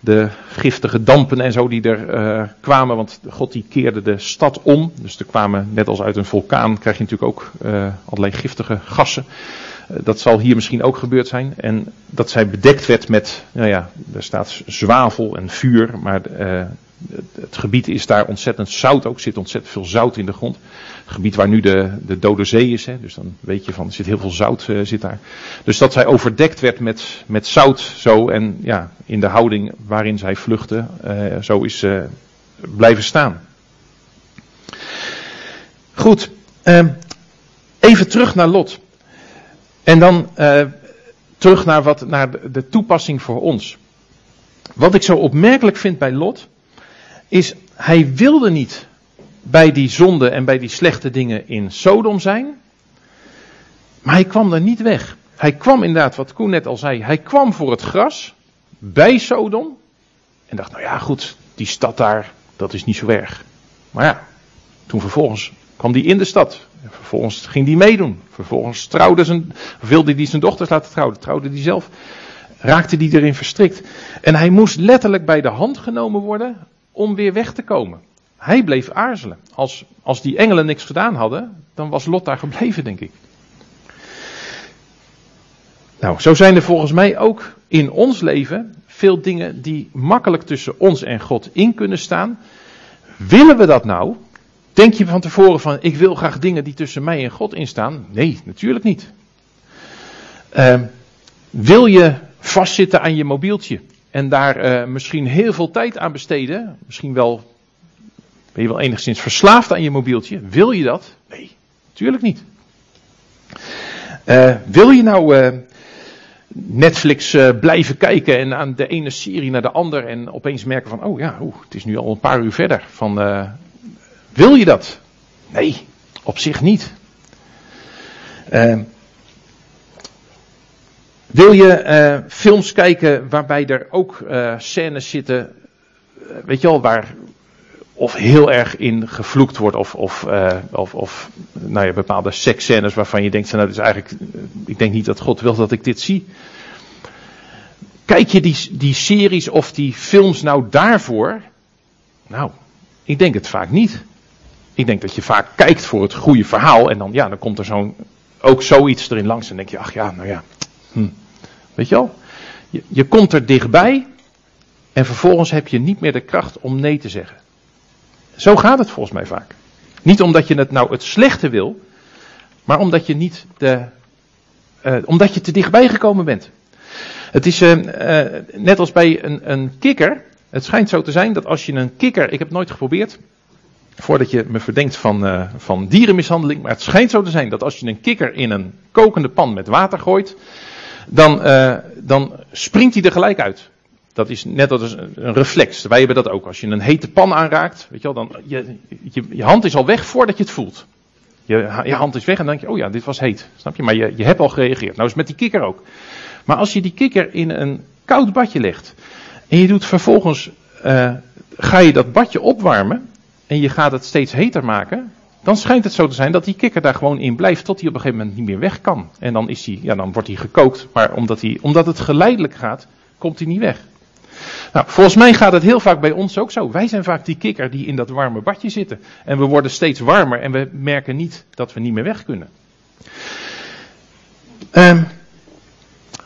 de giftige dampen en zo die er uh, kwamen, want God die keerde de stad om. Dus er kwamen, net als uit een vulkaan, krijg je natuurlijk ook allerlei giftige gassen. dat zal hier misschien ook gebeurd zijn. En dat zij bedekt werd met, nou ja, er staat zwavel en vuur, maar het gebied is daar ontzettend zout ook, zit ontzettend veel zout in de grond. Gebied waar nu de, de Dode Zee is, hè, dus dan weet je van, er zit heel veel zout uh, zit daar. Dus dat zij overdekt werd met, met zout zo en ja, in de houding waarin zij vluchtte, uh, zo is uh, blijven staan. Goed, even terug naar Lot. En dan terug naar, wat, naar de toepassing voor ons. Wat ik zo opmerkelijk vind bij Lot, is hij wilde niet bij die zonde en bij die slechte dingen in Sodom zijn. Maar hij kwam er niet weg. Hij kwam inderdaad, wat Koen net al zei, hij kwam voor het gras bij Sodom. En dacht, nou ja, goed, die stad daar, dat is niet zo erg. Maar ja, toen vervolgens kwam hij in de stad. Vervolgens ging hij meedoen. Vervolgens trouwde zijn, wilde hij zijn dochters laten trouwen. Trouwde hij zelf. Raakte hij erin verstrikt. En hij moest letterlijk bij de hand genomen worden om weer weg te komen. Hij bleef aarzelen. Als, als die engelen niks gedaan hadden, dan was Lot daar gebleven, denk ik. Nou, zo zijn er volgens mij ook in ons leven veel dingen die makkelijk tussen ons en God in kunnen staan. Willen we dat nou? Denk je van tevoren van, ik wil graag dingen die tussen mij en God instaan? Nee, natuurlijk niet. Uh, wil je vastzitten aan je mobieltje en daar uh, misschien heel veel tijd aan besteden? Misschien wel ben je wel enigszins verslaafd aan je mobieltje? Wil je dat? Nee, natuurlijk niet. Uh, wil je nou uh, Netflix uh, blijven kijken en aan de ene serie naar de andere en opeens merken van, oh ja, het is nu al een paar uur verder. Van, wil je dat? Nee, op zich niet. Wil je eh, films kijken waarbij er ook eh, scènes zitten, eh, weet je wel, waar of heel erg in gevloekt wordt of, of, eh, of, of nou ja, bepaalde seksscènes waarvan je denkt, nou, dat is eigenlijk, ik denk niet dat God wil dat ik dit zie. Kijk je die, die series of die films nou daarvoor? Nou, ik denk het vaak niet. Ik denk dat je vaak kijkt voor het goede verhaal en dan, ja, dan komt er zo'n, ook zoiets erin langs en denk je, ach ja, nou ja, hm. weet je wel? Je, je komt er dichtbij en vervolgens heb je niet meer de kracht om nee te zeggen. Zo gaat het volgens mij vaak. Niet omdat je het nou het slechte wil, maar omdat je niet de, uh, omdat je te dichtbij gekomen bent. Het is uh, uh, net als bij een, een kikker. Het schijnt zo te zijn dat als je een kikker, ik heb nooit geprobeerd, voordat je me verdenkt van, van dierenmishandeling, maar het schijnt zo te zijn dat als je een kikker in een kokende pan met water gooit, dan, dan springt hij er gelijk uit. Dat is net als een reflex. Wij hebben dat ook. Als je een hete pan aanraakt, weet je wel, dan je, je, je hand is al weg voordat je het voelt. Je, je, hand is weg en dan denk je, oh ja, dit was heet. Snap je? Maar je, je hebt al gereageerd. Nou is met die kikker ook. Maar als je die kikker in een koud badje legt en je doet vervolgens, uh, ga je dat badje opwarmen en je gaat het steeds heter maken, dan schijnt het zo te zijn dat die kikker daar gewoon in blijft tot hij op een gegeven moment niet meer weg kan. En dan, is hij, ja, dan wordt hij gekookt, maar omdat, omdat het geleidelijk gaat, komt hij niet weg. Nou, volgens mij gaat het heel vaak bij ons ook zo. Wij zijn vaak die kikker die in dat warme badje zitten. En we worden steeds warmer en we merken niet dat we niet meer weg kunnen. Um,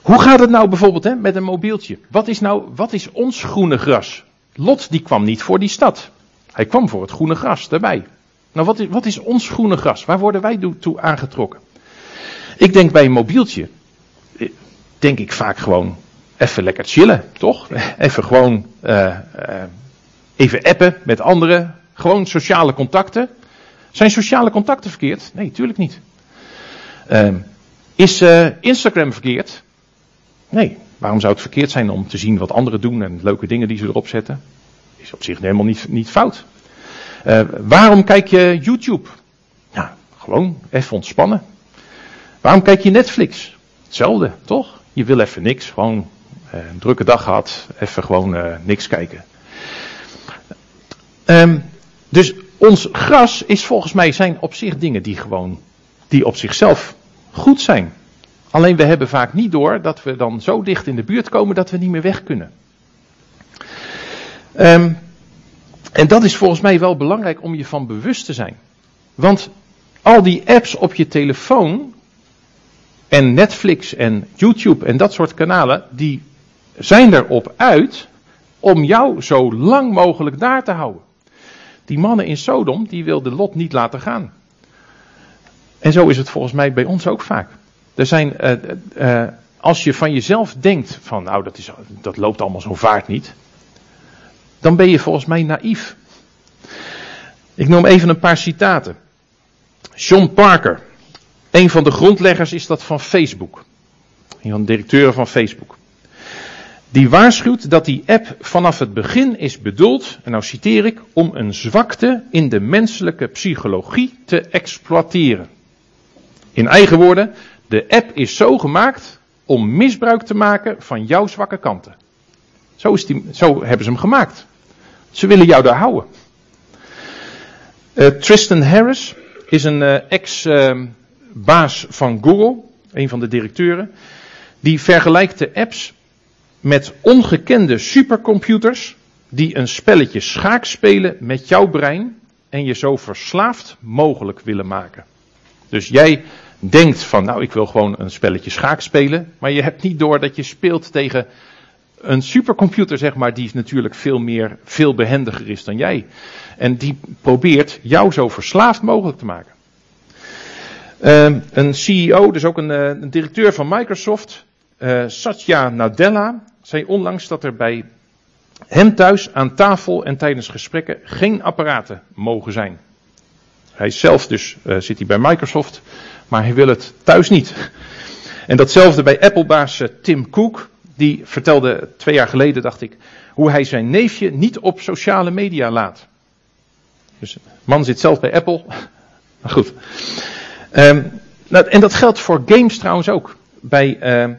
hoe gaat het nou bijvoorbeeld hè, met een mobieltje? Wat is nou, wat is ons groene gras? Lot die kwam niet voor die stad. Hij kwam voor het groene gras daarbij. Nou, wat is, wat is ons groene gras? Waar worden wij toe aangetrokken? Ik denk bij een mobieltje, eh, denk ik vaak gewoon even lekker chillen, toch? Even gewoon uh, uh, even appen met anderen. Gewoon sociale contacten. Zijn sociale contacten verkeerd? Nee, tuurlijk niet. Uh, is Instagram verkeerd? Nee. Waarom zou het verkeerd zijn om te zien wat anderen doen en leuke dingen die ze erop zetten? Is op zich helemaal niet, niet fout. waarom kijk je YouTube? Ja, gewoon even ontspannen. Waarom kijk je Netflix? Hetzelfde, toch? Je wil even niks, gewoon een drukke dag gehad, even gewoon uh, niks kijken. Um, dus ons gras is volgens mij zijn op zich dingen die gewoon, die op zichzelf goed zijn. Alleen we hebben vaak niet door dat we dan zo dicht in de buurt komen dat we niet meer weg kunnen. Um, en dat is volgens mij wel belangrijk om je van bewust te zijn. Want al die apps op je telefoon en Netflix en YouTube en dat soort kanalen, die zijn erop uit om jou zo lang mogelijk daar te houden. Die mannen in Sodom, die wilden Lot niet laten gaan. En zo is het volgens mij bij ons ook vaak. Er zijn, uh, uh, als je van jezelf denkt van nou dat, is, dat loopt allemaal zo vaart niet. Dan ben je volgens mij naïef. Ik noem even een paar citaten. John Parker, een van de grondleggers is dat van Facebook. Een van de directeuren van Facebook. Die waarschuwt dat die app vanaf het begin is bedoeld, en nou citeer ik, om een zwakte in de menselijke psychologie te exploiteren. In eigen woorden, de app is zo gemaakt om misbruik te maken van jouw zwakke kanten. Zo, is die, zo hebben ze hem gemaakt. Ze willen jou daar houden. Uh, Tristan Harris is een uh, ex-baas uh, van Google, een van de directeuren. Die vergelijkt de apps met ongekende supercomputers die een spelletje schaak spelen met jouw brein en je zo verslaafd mogelijk willen maken. Dus jij denkt van nou ik wil gewoon een spelletje schaak spelen, maar je hebt niet door dat je speelt tegen een supercomputer zeg maar die natuurlijk veel meer, veel behendiger is dan jij. En die probeert jou zo verslaafd mogelijk te maken. Uh, een CEO, dus ook een, uh, een directeur van Microsoft, uh, Satya Nadella, zei onlangs dat er bij hem thuis aan tafel en tijdens gesprekken geen apparaten mogen zijn. Hij zelf dus uh, zit hij bij Microsoft, maar hij wil het thuis niet. En datzelfde bij Apple-baas Tim Cook, die vertelde twee jaar geleden, dacht ik, hoe hij zijn neefje niet op sociale media laat. Dus man zit zelf bij Apple. Maar goed. Um, nou, en dat geldt voor games trouwens ook. Bij uh,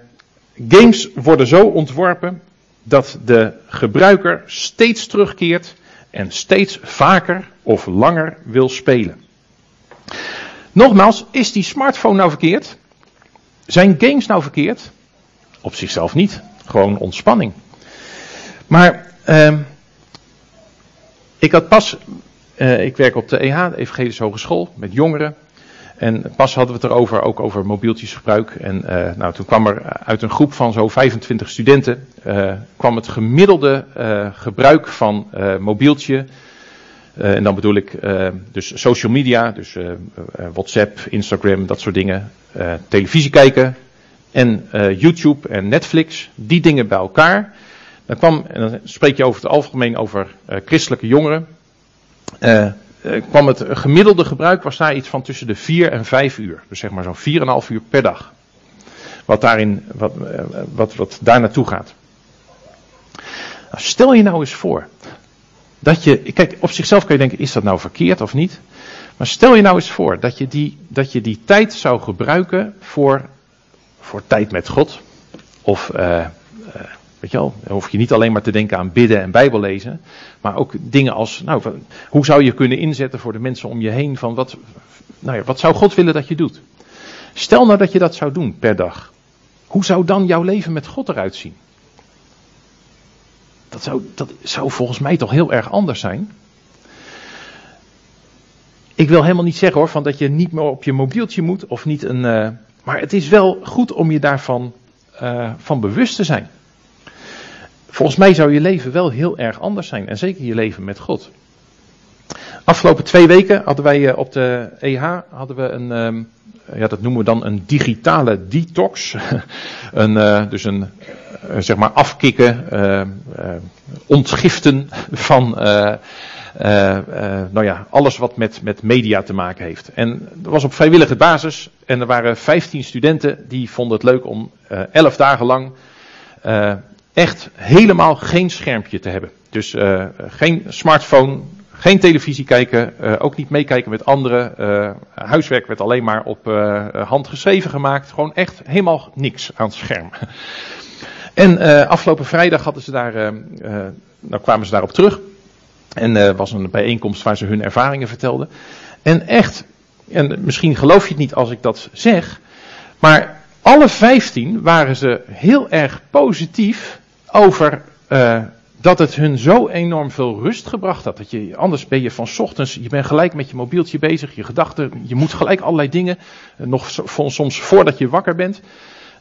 games worden zo ontworpen dat de gebruiker steeds terugkeert en steeds vaker of langer wil spelen. Nogmaals, is die smartphone nou verkeerd? Zijn games nou verkeerd? Op zichzelf niet. Gewoon ontspanning. Maar uh, ik had pas, uh, ik werk op de EH, de Evangelische Hogeschool, met jongeren. En pas hadden we het erover, ook over mobieltjesgebruik. En uh, nou, toen kwam er uit een groep van zo'n 25 studenten, uh, kwam het gemiddelde gebruik van mobieltje. en dan bedoel ik dus social media, dus WhatsApp, Instagram, dat soort dingen. televisie kijken en YouTube en Netflix, die dingen bij elkaar. Dan kwam, en dan spreek je over het algemeen over christelijke jongeren. Eh, kwam het gemiddelde gebruik was daar iets van tussen de 4 en 5 uur. Dus zeg maar zo'n 4,5 uur per dag. Wat, daarin, wat, eh, wat, wat daar naartoe gaat. Nou, stel je nou eens voor. Dat je, kijk, op zichzelf kun je denken, is dat nou verkeerd of niet? Maar stel je nou eens voor dat je die, dat je die tijd zou gebruiken voor, voor tijd met God. Of uh, Weet je wel, dan hoef je niet alleen maar te denken aan bidden en Bijbel lezen. Maar ook dingen als, nou, hoe zou je kunnen inzetten voor de mensen om je heen? Van wat, nou ja, wat zou God willen dat je doet? Stel nou dat je dat zou doen per dag. Hoe zou dan jouw leven met God eruit zien? Dat zou, dat zou volgens mij toch heel erg anders zijn. Ik wil helemaal niet zeggen hoor, van dat je niet meer op je mobieltje moet of niet een. Uh, maar het is wel goed om je daarvan uh, van bewust te zijn. Volgens mij zou je leven wel heel erg anders zijn. En zeker je leven met God. Afgelopen twee weken hadden wij eh, op de EH hadden we een, ehm, ja, dat noemen we dan een digitale detox. een, uh, dus een, uh, zeg maar afkicken, ontgiften van, nou ja, alles wat met, met media te maken heeft. En dat was op vrijwillige basis. En er waren 15 studenten die vonden het leuk om 11 dagen lang echt helemaal geen schermpje te hebben. Dus uh, geen smartphone, geen televisie kijken, uh, ook niet meekijken met anderen. Uh, huiswerk werd alleen maar op hand geschreven gemaakt. Gewoon echt helemaal niks aan het scherm. En afgelopen vrijdag hadden ze daar, nou kwamen ze daarop terug. En was een bijeenkomst waar ze hun ervaringen vertelden. En echt, en misschien geloof je het niet als ik dat zeg, maar alle vijftien waren ze heel erg positief over uh, dat het hun zo enorm veel rust gebracht had. Dat je, anders ben je van ochtends, je bent gelijk met je mobieltje bezig, je gedachten, je moet gelijk allerlei dingen, uh, nog soms voordat je wakker bent.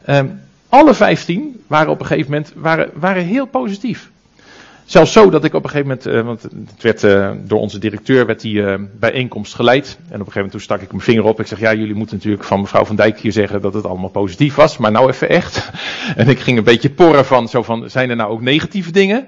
Uh, alle vijftien waren op een gegeven moment waren, waren heel positief. Zelfs zo dat ik op een gegeven moment, uh, want het werd uh, door onze directeur werd die uh, bijeenkomst geleid. En op een gegeven moment toen stak ik mijn vinger op. Ik zeg, ja, jullie moeten natuurlijk van mevrouw van Dijk hier zeggen dat het allemaal positief was. Maar nou even echt. en ik ging een beetje porren van, zo van, zijn er nou ook negatieve dingen?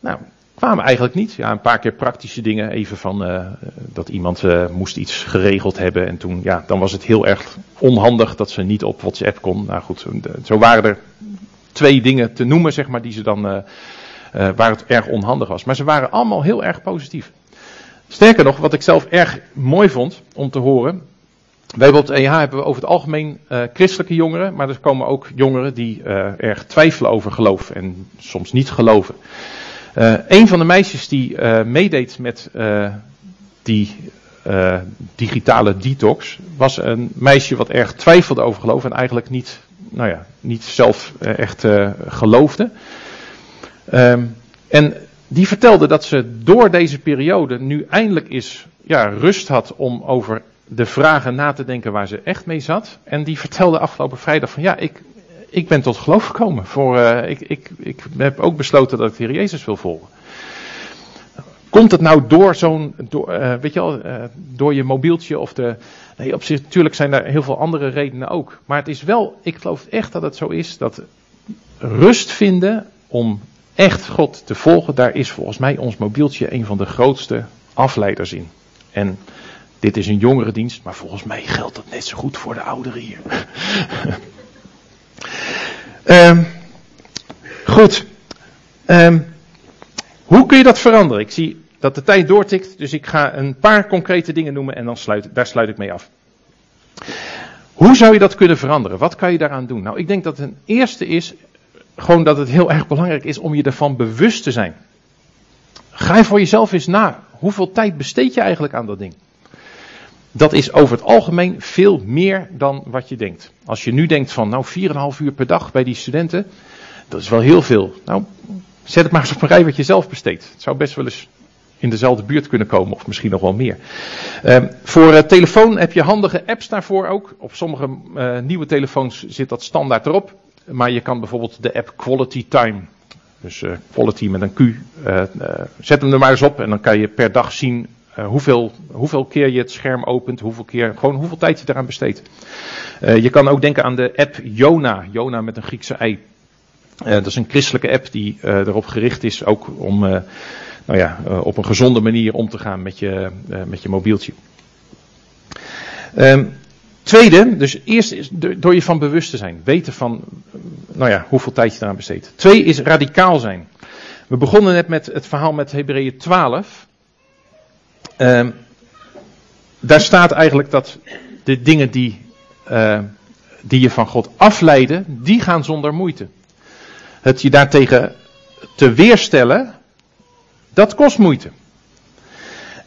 Nou, kwamen eigenlijk niet. Ja, een paar keer praktische dingen. Even van, dat iemand moest iets geregeld hebben. En toen, ja, dan was het heel erg onhandig dat ze niet op WhatsApp kon. Nou goed, zo waren er twee dingen te noemen, zeg maar, die ze dan waar het erg onhandig was. Maar ze waren allemaal heel erg positief. Sterker nog, wat ik zelf erg mooi vond om te horen. Wij EH hebben we over het algemeen uh, christelijke jongeren, maar er komen ook jongeren die uh, erg twijfelen over geloof en soms niet geloven. Een van de meisjes die meedeed met die digitale detox was een meisje wat erg twijfelde over geloof en eigenlijk niet, nou ja, niet zelf echt geloofde. Um, en die vertelde dat ze door deze periode nu eindelijk eens ja, rust had om over de vragen na te denken waar ze echt mee zat. En die vertelde afgelopen vrijdag van ja, ik, ik ben tot geloof gekomen. Voor, uh, ik, ik, ik heb ook besloten dat ik de Heer Jezus wil volgen. Komt het nou door zo'n, door, uh, weet je wel, uh, door je mobieltje of de. Nee, op zich, natuurlijk zijn er heel veel andere redenen ook. Maar het is wel, ik geloof echt dat het zo is dat rust vinden om echt God te volgen, daar is volgens mij ons mobieltje een van de grootste afleiders in. En dit is een jongere dienst, maar volgens mij geldt dat net zo goed voor de ouderen hier. um, goed. Um, hoe kun je dat veranderen? Ik zie dat de tijd doortikt, dus ik ga een paar concrete dingen noemen en dan sluit, daar sluit ik mee af. Hoe zou je dat kunnen veranderen? Wat kan je daaraan doen? Nou, ik denk dat het eerste is, gewoon dat het heel erg belangrijk is om je ervan bewust te zijn. Ga voor jezelf eens na. Hoeveel tijd besteed je eigenlijk aan dat ding? Dat is over het algemeen veel meer dan wat je denkt. Als je nu denkt van, nou, 4,5 uur per dag bij die studenten, dat is wel heel veel. Nou, zet het maar eens op een rij wat je zelf besteedt. Het zou best wel eens in dezelfde buurt kunnen komen, of misschien nog wel meer. Uh, voor uh, telefoon heb je handige apps daarvoor ook. Op sommige uh, nieuwe telefoons zit dat standaard erop. Maar je kan bijvoorbeeld de app Quality Time, dus uh, Quality met een Q, zet hem er maar eens op en dan kan je per dag zien hoeveel, hoeveel keer je het scherm opent, hoeveel keer, gewoon hoeveel tijd je eraan besteedt. je kan ook denken aan de app Jona, Jona met een Griekse ei. dat is een christelijke app die erop gericht is ook om nou ja, op een gezonde manier om te gaan met je, met je mobieltje. Um, tweede, dus eerst is door je van bewust te zijn. Weten van, nou ja, hoeveel tijd je eraan besteedt. Twee is radicaal zijn. We begonnen net met het verhaal met Hebreeën 12. Um, daar staat eigenlijk dat de dingen die, uh, die je van God afleiden, die gaan zonder moeite. Het je daartegen te weerstellen, dat kost moeite.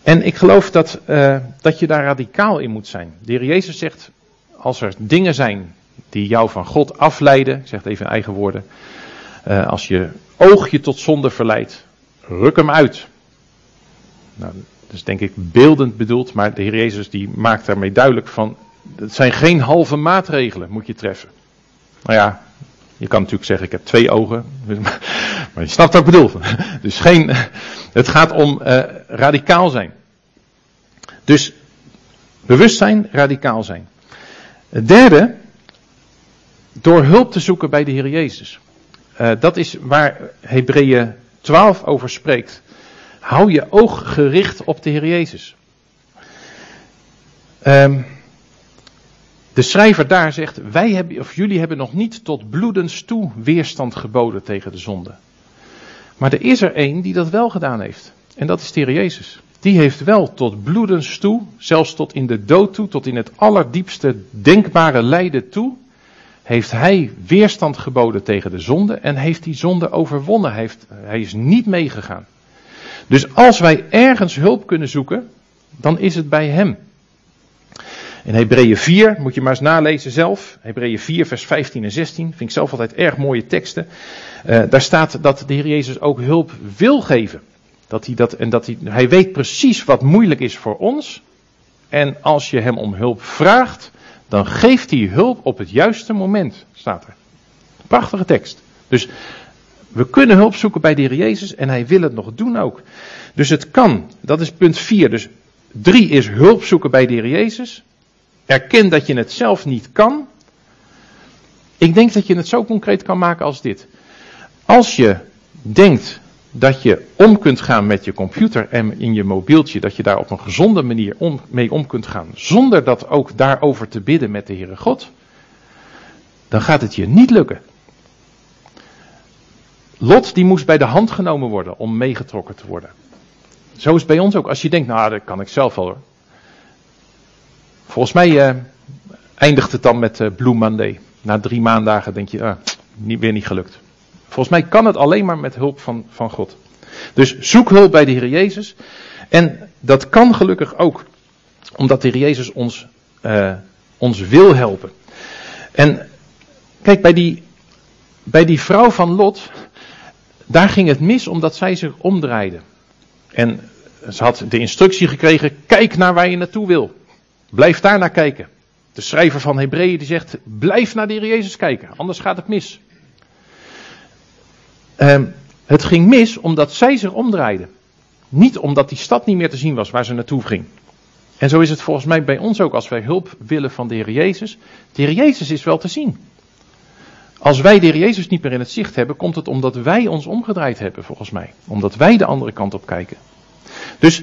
En ik geloof dat, uh, dat je daar radicaal in moet zijn. De heer Jezus zegt, als er dingen zijn die jou van God afleiden, ik zeg het even in eigen woorden, uh, als je oog je tot zonde verleidt, ruk hem uit. Nou, dat is denk ik beeldend bedoeld, maar de Heer Jezus die maakt daarmee duidelijk van, het zijn geen halve maatregelen moet je treffen. Nou ja, je kan natuurlijk zeggen, ik heb twee ogen. Maar je snapt wat ik bedoel. Dus geen, het gaat om uh, radicaal zijn. Dus bewustzijn, radicaal zijn. Het derde, door hulp te zoeken bij de Heer Jezus. Uh, dat is waar Hebreeën 12 over spreekt. Hou je oog gericht op de Heer Jezus. Um, de schrijver daar zegt, wij hebben, of jullie hebben nog niet tot bloedens toe weerstand geboden tegen de zonde. Maar er is er één die dat wel gedaan heeft. En dat is de Jezus. Die heeft wel tot bloedens toe, zelfs tot in de dood toe, tot in het allerdiepste denkbare lijden toe, heeft hij weerstand geboden tegen de zonde en heeft die zonde overwonnen. Hij, heeft, hij is niet meegegaan. Dus als wij ergens hulp kunnen zoeken, dan is het bij hem. In Hebreeën 4, moet je maar eens nalezen zelf. Hebreeën 4, vers 15 en 16. Vind ik zelf altijd erg mooie teksten. Uh, daar staat dat de Heer Jezus ook hulp wil geven. Dat hij dat, en dat hij, hij weet precies wat moeilijk is voor ons. En als je hem om hulp vraagt, dan geeft hij hulp op het juiste moment, staat er. Prachtige tekst. Dus we kunnen hulp zoeken bij de Heer Jezus en hij wil het nog doen ook. Dus het kan. Dat is punt 4. Dus 3 is hulp zoeken bij de Heer Jezus. Erken dat je het zelf niet kan. Ik denk dat je het zo concreet kan maken als dit. Als je denkt dat je om kunt gaan met je computer en in je mobieltje, dat je daar op een gezonde manier mee om kunt gaan, zonder dat ook daarover te bidden met de Heere God, dan gaat het je niet lukken. Lot die moest bij de hand genomen worden om meegetrokken te worden. Zo is het bij ons ook. Als je denkt, nou dat kan ik zelf wel hoor. Volgens mij uh, eindigt het dan met uh, Blue Monday. Na drie maandagen denk je, ah, niet, weer niet gelukt. Volgens mij kan het alleen maar met hulp van, van God. Dus zoek hulp bij de Heer Jezus. En dat kan gelukkig ook, omdat de Heer Jezus ons, uh, ons wil helpen. En kijk, bij die, bij die vrouw van Lot, daar ging het mis omdat zij zich omdraaide. En ze had de instructie gekregen, kijk naar waar je naartoe wil. Blijf daar naar kijken. De schrijver van Hebreeën die zegt, blijf naar de Heer Jezus kijken, anders gaat het mis. Uh, het ging mis omdat zij zich omdraaide. Niet omdat die stad niet meer te zien was waar ze naartoe ging. En zo is het volgens mij bij ons ook als wij hulp willen van de Heer Jezus. De Heer Jezus is wel te zien. Als wij de Heer Jezus niet meer in het zicht hebben, komt het omdat wij ons omgedraaid hebben, volgens mij. Omdat wij de andere kant op kijken. Dus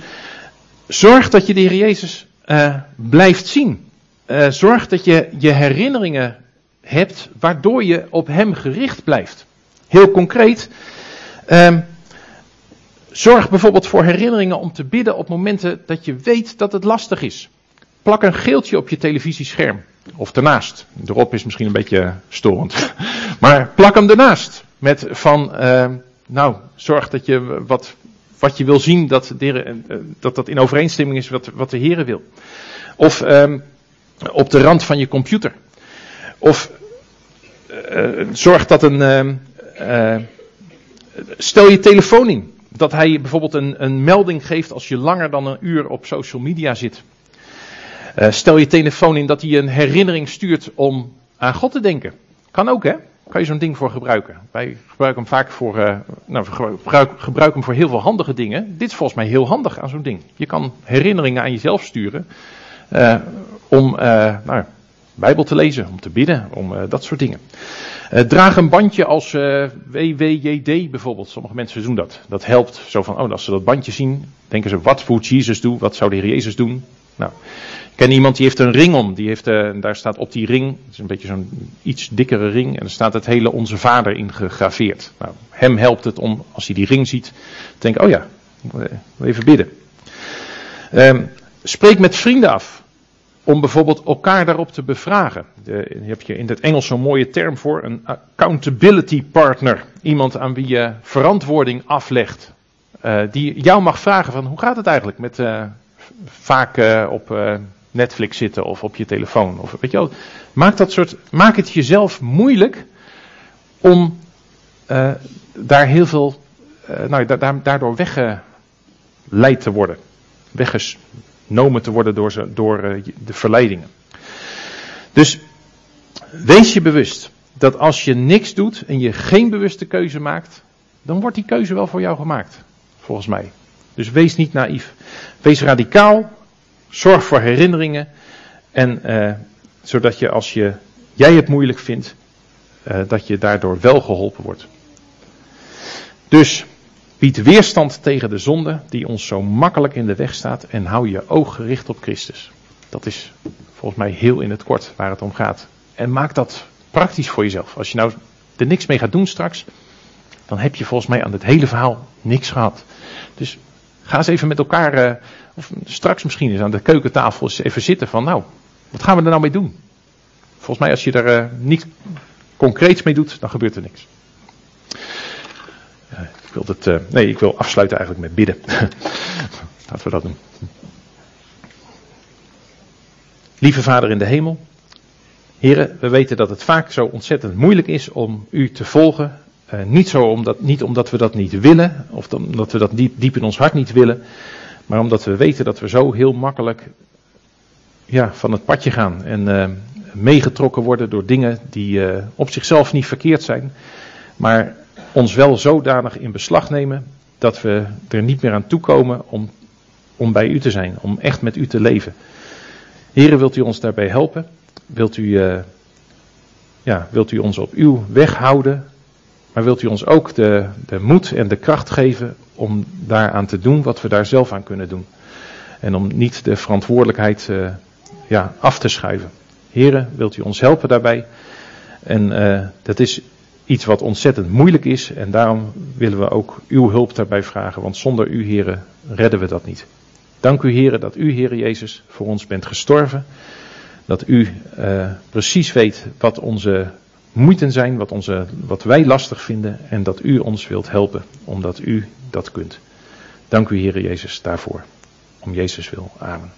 zorg dat je de Heer Jezus uh, blijft zien. Uh, zorg dat je je herinneringen hebt waardoor je op Hem gericht blijft. Heel concreet. Uh, zorg bijvoorbeeld voor herinneringen om te bidden op momenten dat je weet dat het lastig is. plak een geeltje op je televisiescherm. Of ernaast. Erop is misschien een beetje storend. Maar plak hem ernaast. Met van, uh, nou, zorg dat je wat, wat je wil zien, dat, de, dat dat in overeenstemming is wat, wat de Heer wil. Of um, op de rand van je computer. Of uh, zorg dat een. Uh, stel je telefoon in. Dat hij bijvoorbeeld een, een melding geeft als je langer dan een uur op social media zit. Stel je telefoon in dat hij een herinnering stuurt om aan God te denken. Kan ook hè? Kan je zo'n ding voor gebruiken. Wij gebruiken hem vaak voor, uh, nou, gebruik, gebruik hem voor heel veel handige dingen. Dit is volgens mij heel handig aan zo'n ding. Je kan herinneringen aan jezelf sturen. Uh, om nou, Bijbel te lezen, om te bidden, om dat soort dingen. draag een bandje als WWJD bijvoorbeeld. Sommige mensen doen dat. Dat helpt zo van, oh, als ze dat bandje zien, denken ze, wat moet Jezus doen? Wat zou de Heer Jezus doen? Nou, ik ken iemand die heeft een ring om. Die heeft, uh, daar staat op die ring, het is een beetje zo'n iets dikkere ring, en er staat het hele Onze Vader in gegraveerd. Nou, hem helpt het om, als hij die ring ziet, te denken, oh ja, even bidden. Uh, spreek met vrienden af. Om bijvoorbeeld elkaar daarop te bevragen. De, heb je in het Engels zo'n mooie term voor, een accountability partner. Iemand aan wie je verantwoording aflegt. Uh, die jou mag vragen van, hoe gaat het eigenlijk met, vaak uh, op uh, Netflix zitten of op je telefoon. Of, weet je wel, maak, dat soort, maak het jezelf moeilijk om uh, daar heel veel, nou, da daardoor weggeleid te worden. Weggenomen te worden door, ze, door de verleidingen. Dus wees je bewust dat als je niks doet en je geen bewuste keuze maakt, dan wordt die keuze wel voor jou gemaakt. Volgens mij. Dus wees niet naïef. Wees radicaal. Zorg voor herinneringen. En uh, zodat je als je, jij het moeilijk vindt, uh, dat je daardoor wel geholpen wordt. Dus bied weerstand tegen de zonde die ons zo makkelijk in de weg staat en hou je oog gericht op Christus. Dat is volgens mij heel in het kort waar het om gaat. En maak dat praktisch voor jezelf. Als je nou er niks mee gaat doen straks, dan heb je volgens mij aan het hele verhaal niks gehad. Dus Ga eens even met elkaar, uh, of straks misschien eens aan de keukentafel eens even zitten van nou, wat gaan we er nou mee doen? Volgens mij als je er uh, niet concreets mee doet, dan gebeurt er niks. Ik wil het, nee, ik wil afsluiten eigenlijk met bidden. Laten we dat doen. Lieve Vader in de hemel. Heren, we weten dat het vaak zo ontzettend moeilijk is om u te volgen uh, niet, zo omdat, niet omdat we dat niet willen, of omdat we dat diep, diep in ons hart niet willen, maar omdat we weten dat we zo heel makkelijk ja, van het padje gaan en uh, meegetrokken worden door dingen die uh, op zichzelf niet verkeerd zijn, maar ons wel zodanig in beslag nemen dat we er niet meer aan toekomen om, om bij u te zijn, om echt met u te leven. Heren, wilt u ons daarbij helpen? Wilt u, ja, wilt u ons op uw weg houden? Maar wilt u ons ook de, de moed en de kracht geven om daaraan te doen wat we daar zelf aan kunnen doen. En om niet de verantwoordelijkheid uh, ja, af te schuiven. Heren, wilt u ons helpen daarbij? En uh, dat is iets wat ontzettend moeilijk is. En daarom willen we ook uw hulp daarbij vragen. Want zonder u, heren, redden we dat niet. Dank u, heren, dat u, heren Jezus, voor ons bent gestorven. Dat u uh, precies weet wat onze moeite zijn, wat, onze, wat wij lastig vinden en dat u ons wilt helpen, omdat u dat kunt. Dank u, Heer Jezus, daarvoor. Om Jezus wil. Amen.